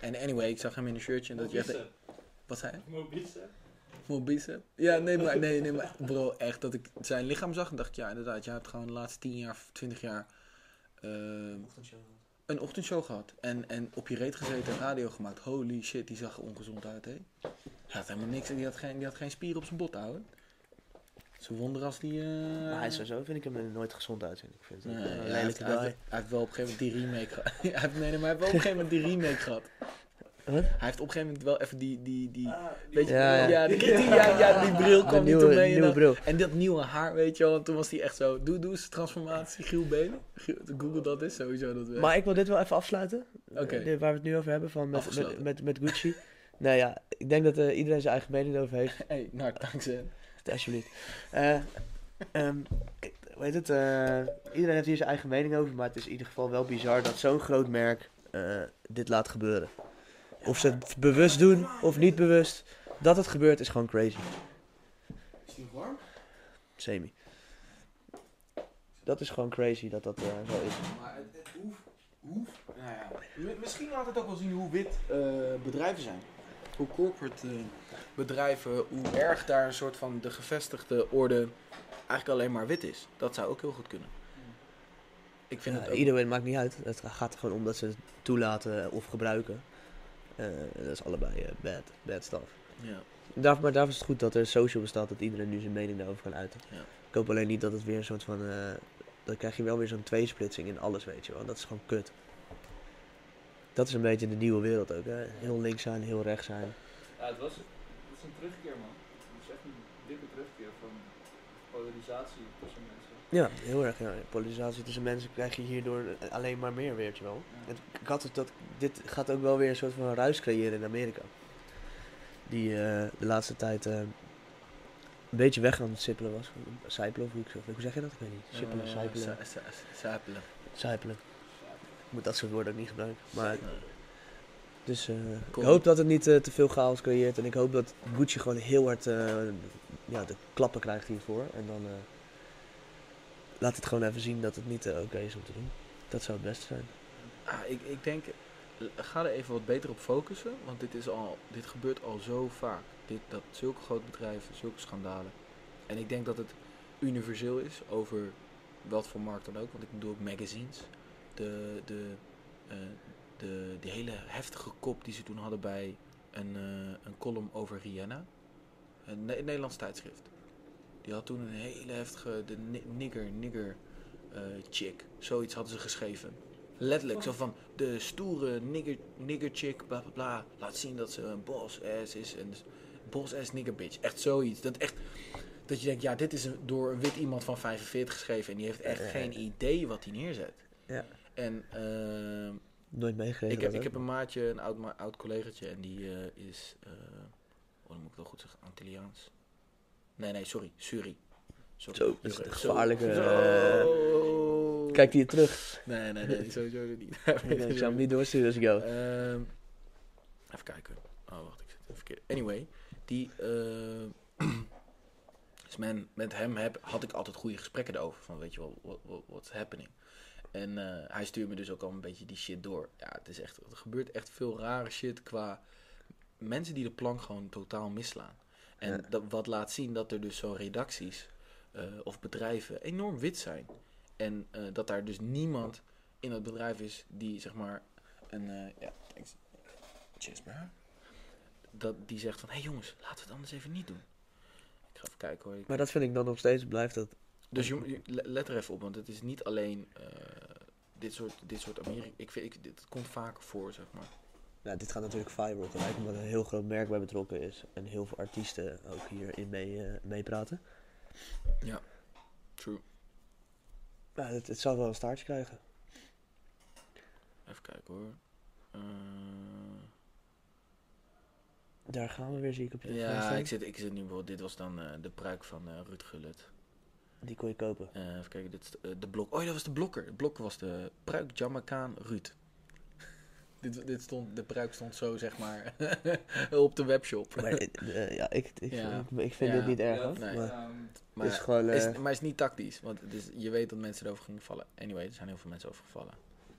En anyway, ik zag hem in een shirtje en dat je echt. Mobice. Wat zei hij? Mobice. Mobice? Ja, nee, maar, nee, nee, maar [laughs] bro, echt. Dat ik zijn lichaam zag en dacht, ja, inderdaad. Je hebt gewoon de laatste 10 jaar, 20 jaar. eh, een ochtendshow gehad. En, en op je reet gezeten en radio gemaakt. Holy shit, die zag er ongezond uit, hè? Hij had helemaal niks. Die had geen, die had geen spier op zijn bot, houden. Zo'n wonder als die... eh, Maar hij is sowieso, vind ik hem er nooit gezond uitzien. Ik vind Nee, een ja, hij, heeft, lelijke hij, guy. heeft, hij heeft wel op een gegeven moment die remake gehad. [laughs] hij heeft, nee, nee, maar hij heeft wel op een gegeven moment die remake gehad. Wat? Hij heeft op een gegeven moment wel even die... die, die Ah, weet je, Ja, ja, ja. die, die, ja, ja, die bril [laughs] kwam niet nieuwe. En, nieuwe dan- bril. en dat nieuwe haar, weet je wel. En toen was hij echt zo... Doe, doe eens transformatie, Giel Benen. Google dat is sowieso dat Maar ik wil dit wel even afsluiten. Oké. Dit waar we het nu over hebben, van met, met, met Gucci. [laughs] nou ja, ik denk dat eh, iedereen zijn eigen mening over heeft. Hey, nou, dankzij. Alsjeblieft. Eh ehm, hoe heet het? eh, iedereen heeft hier zijn eigen mening over, maar het is in ieder geval wel bizar dat zo'n groot merk eh, dit laat gebeuren. Of ze het bewust doen of niet bewust, dat het gebeurt is gewoon crazy. Is die warm? Semi. Dat is gewoon crazy dat dat eh, zo is. Maar het, het hoeft, hoeft nou ja, mi- misschien laat het ook wel zien hoe wit eh, bedrijven zijn. Hoe corporate eh, bedrijven, hoe erg daar een soort van de gevestigde orde eigenlijk alleen maar wit is. Dat zou ook heel goed kunnen. Ik vind Ja, het ook... Ieder way maakt niet uit. Het gaat er gewoon om dat ze het toelaten of gebruiken. Eh, dat is allebei eh, bad, bad stuff. Ja. Daar, maar daarvoor is het goed dat er social bestaat, dat iedereen nu zijn mening daarover kan uiten. Ja. Ik hoop alleen niet dat het weer een soort van... dan krijg je wel weer zo'n tweesplitsing in alles, weet je wel. Dat is gewoon kut. Dat is een beetje de nieuwe wereld ook, hè. Heel links zijn, heel rechts zijn. Ja, het was, het is een terugkeer man. Het is echt een dikke terugkeer van polarisatie tussen mensen. Ja, heel erg. Ja. Polarisatie tussen mensen krijg je hierdoor alleen maar meer, weet je wel. Ja. Ik had het dat, dit gaat ook wel weer een soort van ruis creëren in Amerika. Die eh, de laatste tijd eh, een beetje weg aan het sippelen was. Sijpelen of hoe, ik, hoe zeg je dat? Ik weet niet. Sippelen, Eh, sijpelen, Sijpelen. Moet dat soort woorden ook niet gebruiken. Maar, dus eh, Cool. ik hoop dat het niet eh, te veel chaos creëert. En ik hoop dat Gucci gewoon heel hard eh, ja, de klappen krijgt hiervoor. En dan laat het gewoon even zien dat het niet oké is om te doen. Dat zou het beste zijn. Ah, ik, ik denk, ga er even wat beter op focussen, want dit, is al, dit gebeurt al zo vaak. Dit, dat zulke grote bedrijven, zulke schandalen. En ik denk dat het universeel is over wat voor markt dan ook. Want ik bedoel ook magazines. De, de, eh, de, die hele heftige kop die ze toen hadden bij een, eh, een column over Rihanna. Een, Ne- Nederlands tijdschrift. Die had toen een hele heftige, de ni- nigger, nigger eh, chick. Zoiets hadden ze geschreven. Letterlijk, zo van de stoere nigger, nigger chick, bla bla bla. Laat zien dat ze een boss ass is. En boss ass nigger bitch. Echt zoiets. Dat echt... Dat je denkt, ja, dit is een, door een wit iemand van 45 geschreven. En die heeft echt Ja, geen idee wat hij neerzet. Ja. En ehm, Nooit meegekregen. ik, heb, ik heb een maatje, een oud, ma- oud collegaatje. En die eh, is... eh oh, dan moet ik wel goed zeggen. Antilliaans. Nee, nee, sorry. Suri. Sorry. Zo, dat is een gevaarlijke, Zo. Kijkt hij je terug? Nee, nee, nee, sowieso niet. [laughs] Nee, ik zou hem niet doorsturen als ik jou. Ehm, even kijken. Oh, wacht, ik zit even verkeerd. Anyway, die. eh, [clears throat] dus men, met hem heb, had ik altijd goede gesprekken erover. Van weet je wel, what, what- what's happening? En eh, hij stuurt me dus ook al een beetje die shit door. Ja, het is echt. Er gebeurt echt veel rare shit qua mensen die de plank gewoon totaal misslaan. En Ja. dat, wat laat zien dat er dus zo redacties eh, of bedrijven enorm wit zijn. En eh, dat daar dus niemand in het bedrijf is die zeg maar een. ja, thanks. Cheers, bro. Dat die zegt van: hé hey jongens, laten we het anders even niet doen. Ik ga even kijken hoor. Ik- Maar dat vind ik dan nog steeds, blijft dat... Dus je, je- le- let er even op, want het is niet alleen eh, dit soort, dit soort Amerika. Ik vind, ik, dit komt vaker voor, zeg maar. Nou, dit gaat natuurlijk viral gelijk, omdat er een heel groot merk bij betrokken is. En heel veel artiesten ook hierin mee, eh, meepraten. True. Nou, het, het zal wel een staartje krijgen. Even kijken hoor. Eh, Daar gaan we weer, zie ik op je ja, ik zit, ik zit nu bijvoorbeeld. Dit was dan de pruik van Ruud Gullit. Die kon je kopen. Eh, even kijken, dit is de, eh, de blok. Oh, ja, dat was de blokker. De blokker was de pruik Jamaican Ruud. [laughs] dit, dit stond, de pruik stond zo, zeg maar, [laughs] op de webshop. Maar eh, ja, ik, ik, Ja. ik, ik vind Ja. dit niet erg, Ja, hoor. nee. Maar ehm, Maar, het is gewoon... eh, is, maar het is niet tactisch, want het is, je weet dat mensen erover gingen vallen. Anyway, er zijn heel veel mensen over gevallen.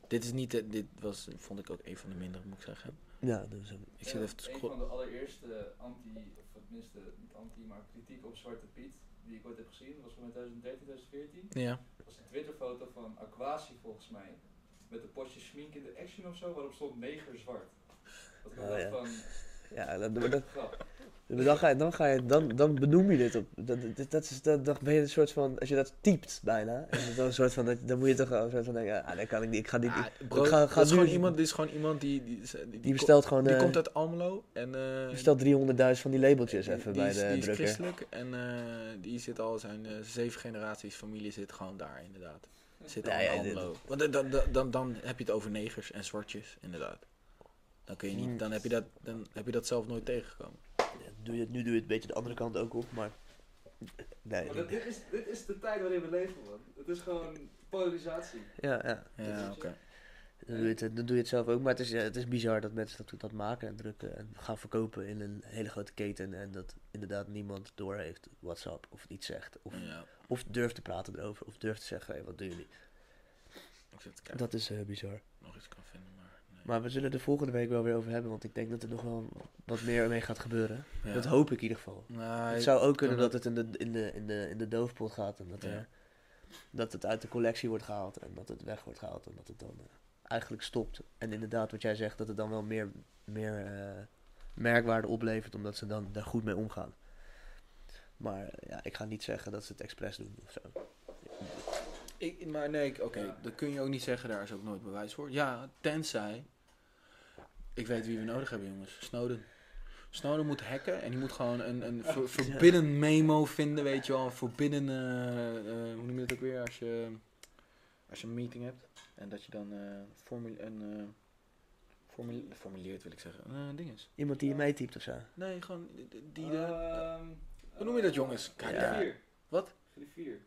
Dit is niet, de, dit was, vond ik ook een van de mindere, moet ik zeggen. ja, dus, Ik zit ja, even te Een van de allereerste anti, of tenminste niet anti, maar kritiek op Zwarte Piet, die ik ooit heb gezien, was van 2013, 2014. Ja. Dat was een Twitterfoto van Aquasi volgens mij. Met een potje schmink in de action of zo, waarop stond neger zwart. Dat ik Oh, dacht ja. van, ja, dat, dat, dan, ga je, dan, ga je, dan, dan benoem je dit op. Dat, dat, dat is, dat, dan ben je een soort van, als je dat typt bijna, is dan een soort van, dat- dan moet je toch een soort van denken, ah, dat kan ik niet, ik ga niet, Ah, bro, ik ga- dat ga is gewoon iemand, dit is gewoon iemand die, die, die, die bestelt gewoon, die eh, komt uit Almelo en eh, die bestelt 300.000 van die labeltjes die- even bij is, de die is drukker. christelijk en eh, die zit al zijn zeven generaties familie zit gewoon daar inderdaad. Zit al Ja, in ja, Almelo. Want dan, dan, dan heb je het over negers en zwartjes inderdaad. Dan kun je niet, dan heb je dat, dan heb je dat zelf nooit tegengekomen. Ja, doe je, het- nu doe je het een beetje de andere kant ook op, maar... Nee, Maar dat- dit, is, dit is de tijd waarin we leven, man. Het is gewoon polarisatie. ja, ja. Ja, oké. Dan doe, je het, dan doe je het zelf ook, maar het is, ja, het is bizar dat mensen dat, dat maken en drukken en gaan verkopen in een hele grote keten en dat inderdaad niemand doorheeft WhatsApp of iets zegt of, Ja, of durft te praten erover of durft te zeggen, hey, wat doen jullie? ik zit te kijken Dat is eh, bizar. nog iets kan vinden, maar. Maar we zullen er volgende week wel weer over hebben, want ik denk dat er nog wel wat meer mee gaat gebeuren. Ja. Dat hoop ik in ieder geval. Nou, het zou ook kunnen dat het in de, in de, in de, in de doofpot gaat en dat, Ja. er, dat het uit de collectie wordt gehaald en dat het weg wordt gehaald en dat het dan eh, eigenlijk stopt. En inderdaad, wat jij zegt, dat het dan wel meer, meer eh, merkwaarde oplevert omdat ze dan daar goed mee omgaan. Maar eh, ja, ik ga niet zeggen dat ze het expres doen of zo. Ik, maar nee, oké, Ja. dat kun je ook niet zeggen, daar is ook nooit bewijs voor. Ja, tenzij. Ik weet wie we nodig hebben, jongens. Snowden. Snowden moet hacken en die moet gewoon een, een ver- forbidden memo vinden, weet je wel. Een forbidden, eh, eh, hoe noem je dat ook weer, als je, als je een meeting hebt. En dat je dan eh formule, een, formule- formuleert, wil ik zeggen. Een uh, ding is. Iemand die je meetypt of zo. Nee, gewoon die, de, Ehm, hoe noem je dat, jongens? Kijk, Ja. Griffier. Wat? Griffier.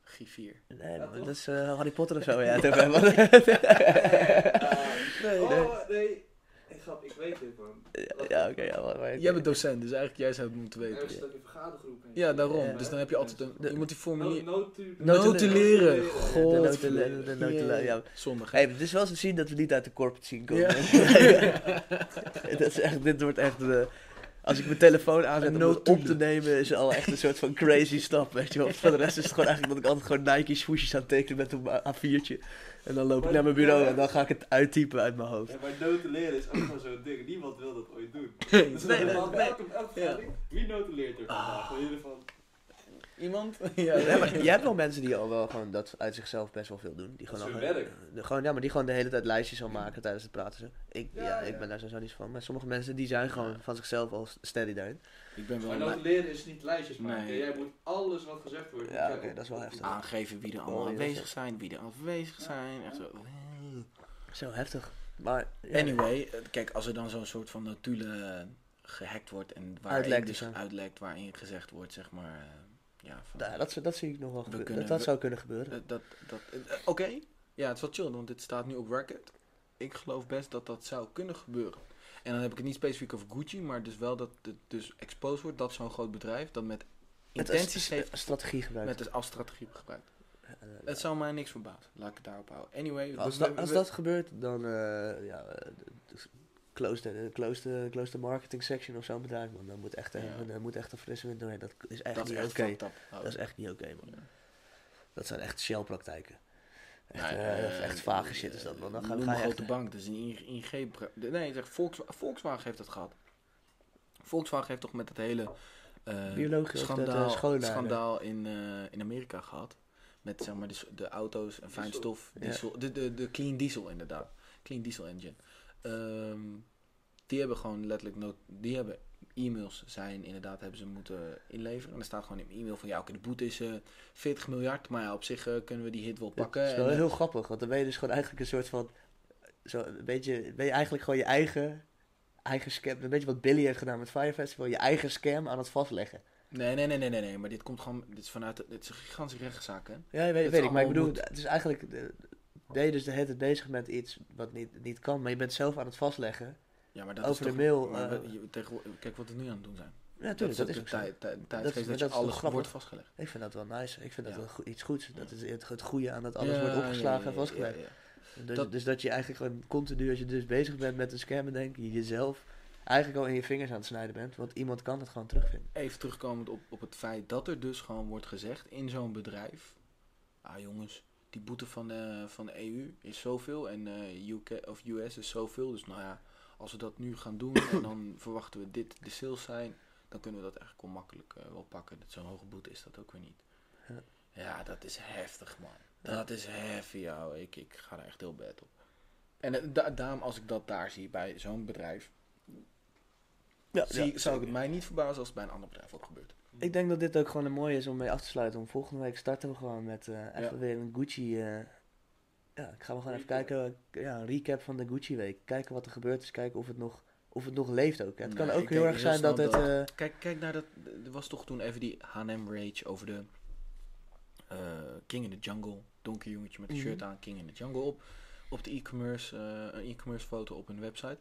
Griffier. Nee, Ja, dat is Harry Potter of zo. Ja, [laughs] hebben. nee, [laughs] nee. Oh, nee. Ik, grap, ik weet dit, man. Ja, oké, ja, maar, maar- Jij bent docent, dus eigenlijk jij zou het moeten Er weten. zit ook een vergadergroep in. Ja, daarom. Ja. Dus dan heb je altijd een. De- Je moet die formulier. notu- Notuleren. De God. de notule- ja. Zondag. Hey, het is wel eens te zien dat we niet uit de corporate scene komen. Ja. [laughs] dat is echt, dit wordt echt... eh, als ik mijn telefoon aanzet om het op te nemen, is het al echt een soort van crazy stap, weet je wel. Voor de rest is het gewoon eigenlijk dat ik altijd gewoon Nike swoesjes aan het tekenen met een A4'tje. En dan loop ik naar mijn bureau en dan ga ik het uittypen uit mijn hoofd. Ja, maar notuleren is ook gewoon zo'n ding. Niemand wil dat ooit doen. [laughs] Nee, Dus nee, nee, nee, elke, nee. elke, wie notuleert er vandaag? Ah. Van... Iemand? [laughs] Ja, maar je hebt wel [laughs] mensen die al wel gewoon dat uit zichzelf best wel veel doen. Die Dat gewoon, is al- hun werk. de- gewoon, ja, maar die gewoon de hele tijd lijstjes al maken tijdens het praten. Zo. Ik, ja, Ja, ik ben daar sowieso niet van. Maar sommige mensen die zijn gewoon van zichzelf al steady daarin. Ik ben wel Maar een dat leren is niet lijstjes maken. Nee. Jij moet alles wat gezegd wordt. Ja, oké, dat is wel heftig. aangeven wie er allemaal Oh, aanwezig zijn, wie er afwezig zijn. Echt zo. Zo heftig. Maar ja, Anyway, eh, kijk, als er dan zo'n soort van notulen eh, gehackt wordt en waarin dus dus, uitlekt, waarin gezegd wordt, zeg maar, eh, ja, van, nou, dat, dat zie ik nog wel kunnen- dat dat we- zou kunnen gebeuren. eh, dat, dat, oké, ja, het is wel chill, want dit staat nu op record. Ik geloof best dat dat zou kunnen gebeuren. En dan heb ik het niet specifiek over Gucci, maar dus wel dat het dus exposed wordt dat zo'n groot bedrijf dat met intenties een, heeft, een strategie gebruikt. met als strategie gebruikt. Het zou mij niks verbazen, laat ik het daarop houden. Anyway, Als, dat, als gebeurt, dan uh, ja, eh, de- close de, close de, close de marketing section of zo'n bedrijf, man. Dan moet echt, Ja. dan moet echt een frisse wind doorheen. Dat is echt dat niet oké. Dat is echt niet oké, man. Ja. Dat zijn echt shell-praktijken. Echt, eh, eh, echt vage shit is dat, man. Dan ga, noem ga een je grote echt... bank, dat is een ING... Nee, zeg, Volkswagen, Volkswagen heeft dat gehad. Volkswagen heeft toch met het hele eh, Biologisch of dat, eh, schandaal, schandaal in, eh, in Amerika gehad. Met zeg maar de, de auto's en fijnstof, Ja. diesel, de, de, de clean diesel inderdaad. Clean diesel engine. Ehm, die hebben gewoon letterlijk, nood, die hebben e-mails zijn inderdaad, hebben ze moeten inleveren. En er staat gewoon in een e-mail van, ja oké, de boete is eh 40 miljard, maar ja, op zich eh, kunnen we die hit wel pakken. Het is wel En, eh, heel grappig, want dan ben je dus gewoon eigenlijk een soort van... Zo, een beetje, ben je eigenlijk gewoon je eigen, eigen scam... Een beetje wat Billy heeft gedaan met Fire Festival. Je eigen scam aan het vastleggen. Nee, nee, nee, nee, nee, nee, maar dit komt gewoon, dit is vanuit, dit is een gigantische rechtszaak, hè? Ja, weet, ik. Maar ik bedoel, moet. het is eigenlijk... Ben je dus de hele tijd bezig met iets wat niet, niet kan. Maar je bent zelf aan het vastleggen. Ja, maar dat Over is de mail, eh, we- kijk wat we nu aan het doen zijn. Ja, natuurlijk. Dat, is ook tijd, tijd, Dat dat, dat je alles wordt vastgelegd. Ik vind dat wel nice. Ik vind dat Ja. wel iets goeds. Dat is het, het goede aan dat alles Ja, wordt opgeslagen ja, en vastgelegd. Dus, Dat- dus dat je eigenlijk gewoon continu, als je dus bezig bent met een scam, denk je jezelf eigenlijk al in je vingers aan het snijden bent. Want iemand kan het gewoon terugvinden. Even terugkomend op, op het feit dat er dus gewoon wordt gezegd in zo'n bedrijf. Ah jongens, die boete van de, van de EU is zoveel en eh UK of US is zoveel. Dus nou ja, als we dat nu gaan doen en dan [coughs] verwachten we dit de sales zijn, dan kunnen we dat eigenlijk wel makkelijk eh, wel pakken. Zo'n hoge boete is dat ook weer niet. Ja. Ja, dat is heftig man. Ja. Dat is heavy, jou. Ik, ik ga er echt heel bad op. En eh, da- daarom als ik dat daar zie bij zo'n bedrijf, Ja, zie, zou ik het mij niet verbazen als het bij een ander bedrijf ook gebeurt. Ik denk dat dit ook gewoon een mooie is om mee af te sluiten. Om volgende week starten we gewoon met eh, even Ja. weer een Gucci. eh, ja, ik ga we gewoon even kijken. Ja, een recap van de Gucci week. Kijken wat er gebeurd is. Kijken of het nog, of het nog leeft ook. Het kan ook heel erg heel zijn dat het. eh, Kijk, kijk naar dat. Er was toch toen even die H&M rage over de eh, King in the Jungle. Donker jongetje met een Mhm. shirt aan, King in the Jungle op. Op de e-commerce, eh, een e-commerce foto op hun website.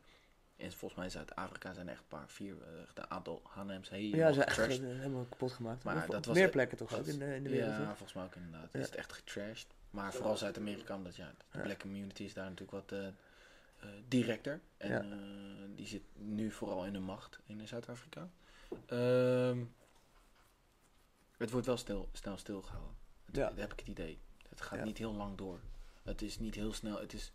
En volgens mij in Zuid-Afrika zijn echt een paar, vier, eh, echt een aantal H&M's helemaal ja, ze zijn echt eh, helemaal kapot gemaakt. Maar Maar dat was meer het- plekken toch ook in de, in de wereld. Ja, toch? volgens mij ook inderdaad. Ja. Is het echt getrashed. Maar vooral Zuid-Amerika, omdat ja, de black community is daar natuurlijk wat eh, eh, directer. En Ja. eh, die zit nu vooral in de macht in eh, Zuid-Afrika. Ehm, het wordt wel stil, snel stilgehouden. Het, Ja. Dat heb ik het idee. Het gaat niet heel lang door. Het is niet heel snel. Het is,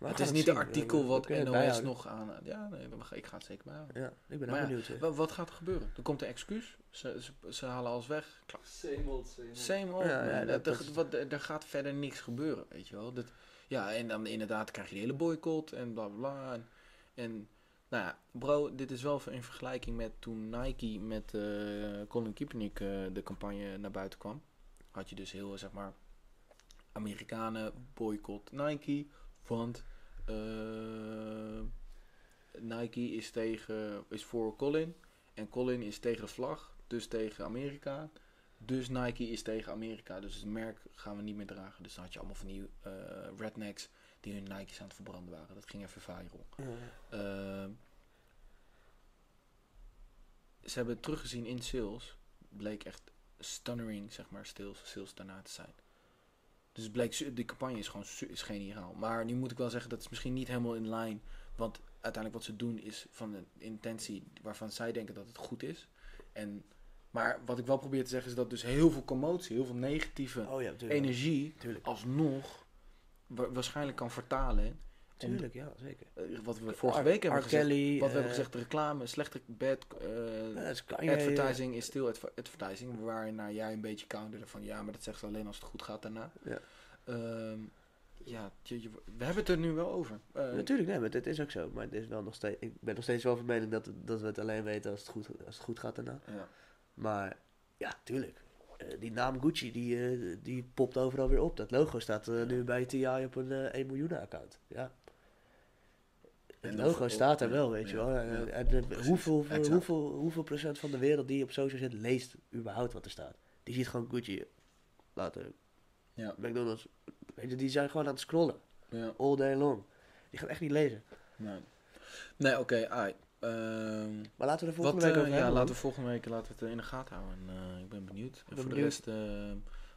Maar het is niet een zien. artikel wat het NOS nog aan... Ja, nee, ik ga het zeker bijhouden. Ja, ik ben Maar ja, benieuwd. eh. Wa- Wat gaat er gebeuren? Er komt een excuus. Ze, ze, ze halen alles weg. Klaar. Same old, same old. Same old, Ja, ja, dat- Er- dat- wat, er gaat verder niks gebeuren, weet je wel. Dat, ja, en dan inderdaad krijg je de hele boycott en bla bla bla. En, en nou ja, bro, dit is wel in vergelijking met toen Nike met eh Colin Kaepernick eh, de campagne naar buiten kwam. Had je dus heel, zeg maar, Amerikanen boycott Nike, want eh, Nike is tegen, is voor Colin en Colin is tegen de vlag, dus tegen Amerika. Dus Nike is tegen Amerika. Dus het merk gaan we niet meer dragen. Dus dan had je allemaal van die eh, rednecks die hun Nike's aan het verbranden waren. Dat ging even viral. Ehm, ze hebben het teruggezien in sales. Bleek echt stunning, zeg maar, sales, sales daarna te zijn. Dus het bleek, de campagne is gewoon is geniaal. Maar nu moet ik wel zeggen, dat is misschien niet helemaal in lijn. Want uiteindelijk wat ze doen is van een intentie waarvan zij denken dat het goed is. En, maar wat ik wel probeer te zeggen is dat dus heel veel commotie, heel veel negatieve Oh ja, energie Tuurlijk. alsnog wa- waarschijnlijk kan vertalen Tuurlijk, ja, zeker. Eh, wat we vorige week hebben R. gezegd. Kelly, wat we hebben eh, gezegd, de reclame, slechte bad eh, advertising is still adver- advertising. Waarna jij een beetje counterde van ja, maar dat zegt ze alleen als het goed gaat daarna. Ja. Ehm, ja, je- je- we hebben het er nu wel over. Natuurlijk, nee, maar dit is ook zo. Maar het is wel nog steeds, ik ben nog steeds wel van mening dat, dat we het alleen weten als het goed, als het goed gaat daarna. ja. Maar ja, tuurlijk. Die naam Gucci, die, die popt overal weer op. Dat logo staat nu bij TI op een eh 1 miljoen account. Ja. Het logo staat er wel, ja, weet je ja, wel. ja, En, eh, hoeveel, hoeveel, hoeveel, hoeveel procent van de wereld die op social zit, leest überhaupt wat er staat? Die ziet gewoon Gucci laten. Ja. McDonald's. Weet je, die zijn gewoon aan het scrollen. Ja. All day long. Die gaan echt niet lezen. Nee, nee oké. Ehm, Maar laten we er wat, volgende week eh, over ja, hebben. laten we volgende week laten we het eh, in de gaten houden. En, eh, ik ben benieuwd. En ben voor de rest, eh,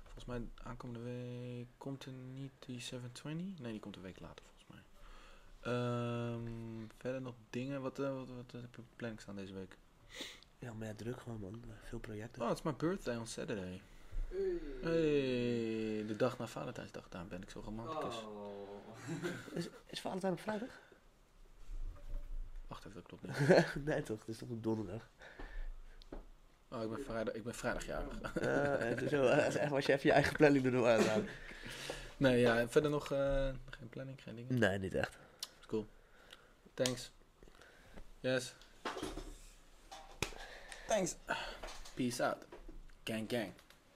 volgens mij aankomende week komt er niet die 720. Nee, die komt een week later Ehm, verder nog dingen. Wat, eh, wat, wat, heb je op planning staan deze week? Ja, maar ja, druk gewoon, man. Veel projecten. Oh, het is mijn birthday on Saturday. Hey. Hey, de dag na Valentijnsdag. Daar ben ik zo romantisch. Oh. [laughs] Is, is Valentijn op vrijdag? Wacht even, dat klopt [laughs] niet. nee toch, het is toch op donderdag. Oh, ik ben vrijdag, ik ben vrijdagjarig. Zo, eh, echt, als je even je eigen planning erdoor aanhoudt. [laughs] nee, ja, verder nog eh, geen planning, geen dingen. Nee, niet echt. Cool. Thanks. Yes. Thanks. Peace out. Gang gang.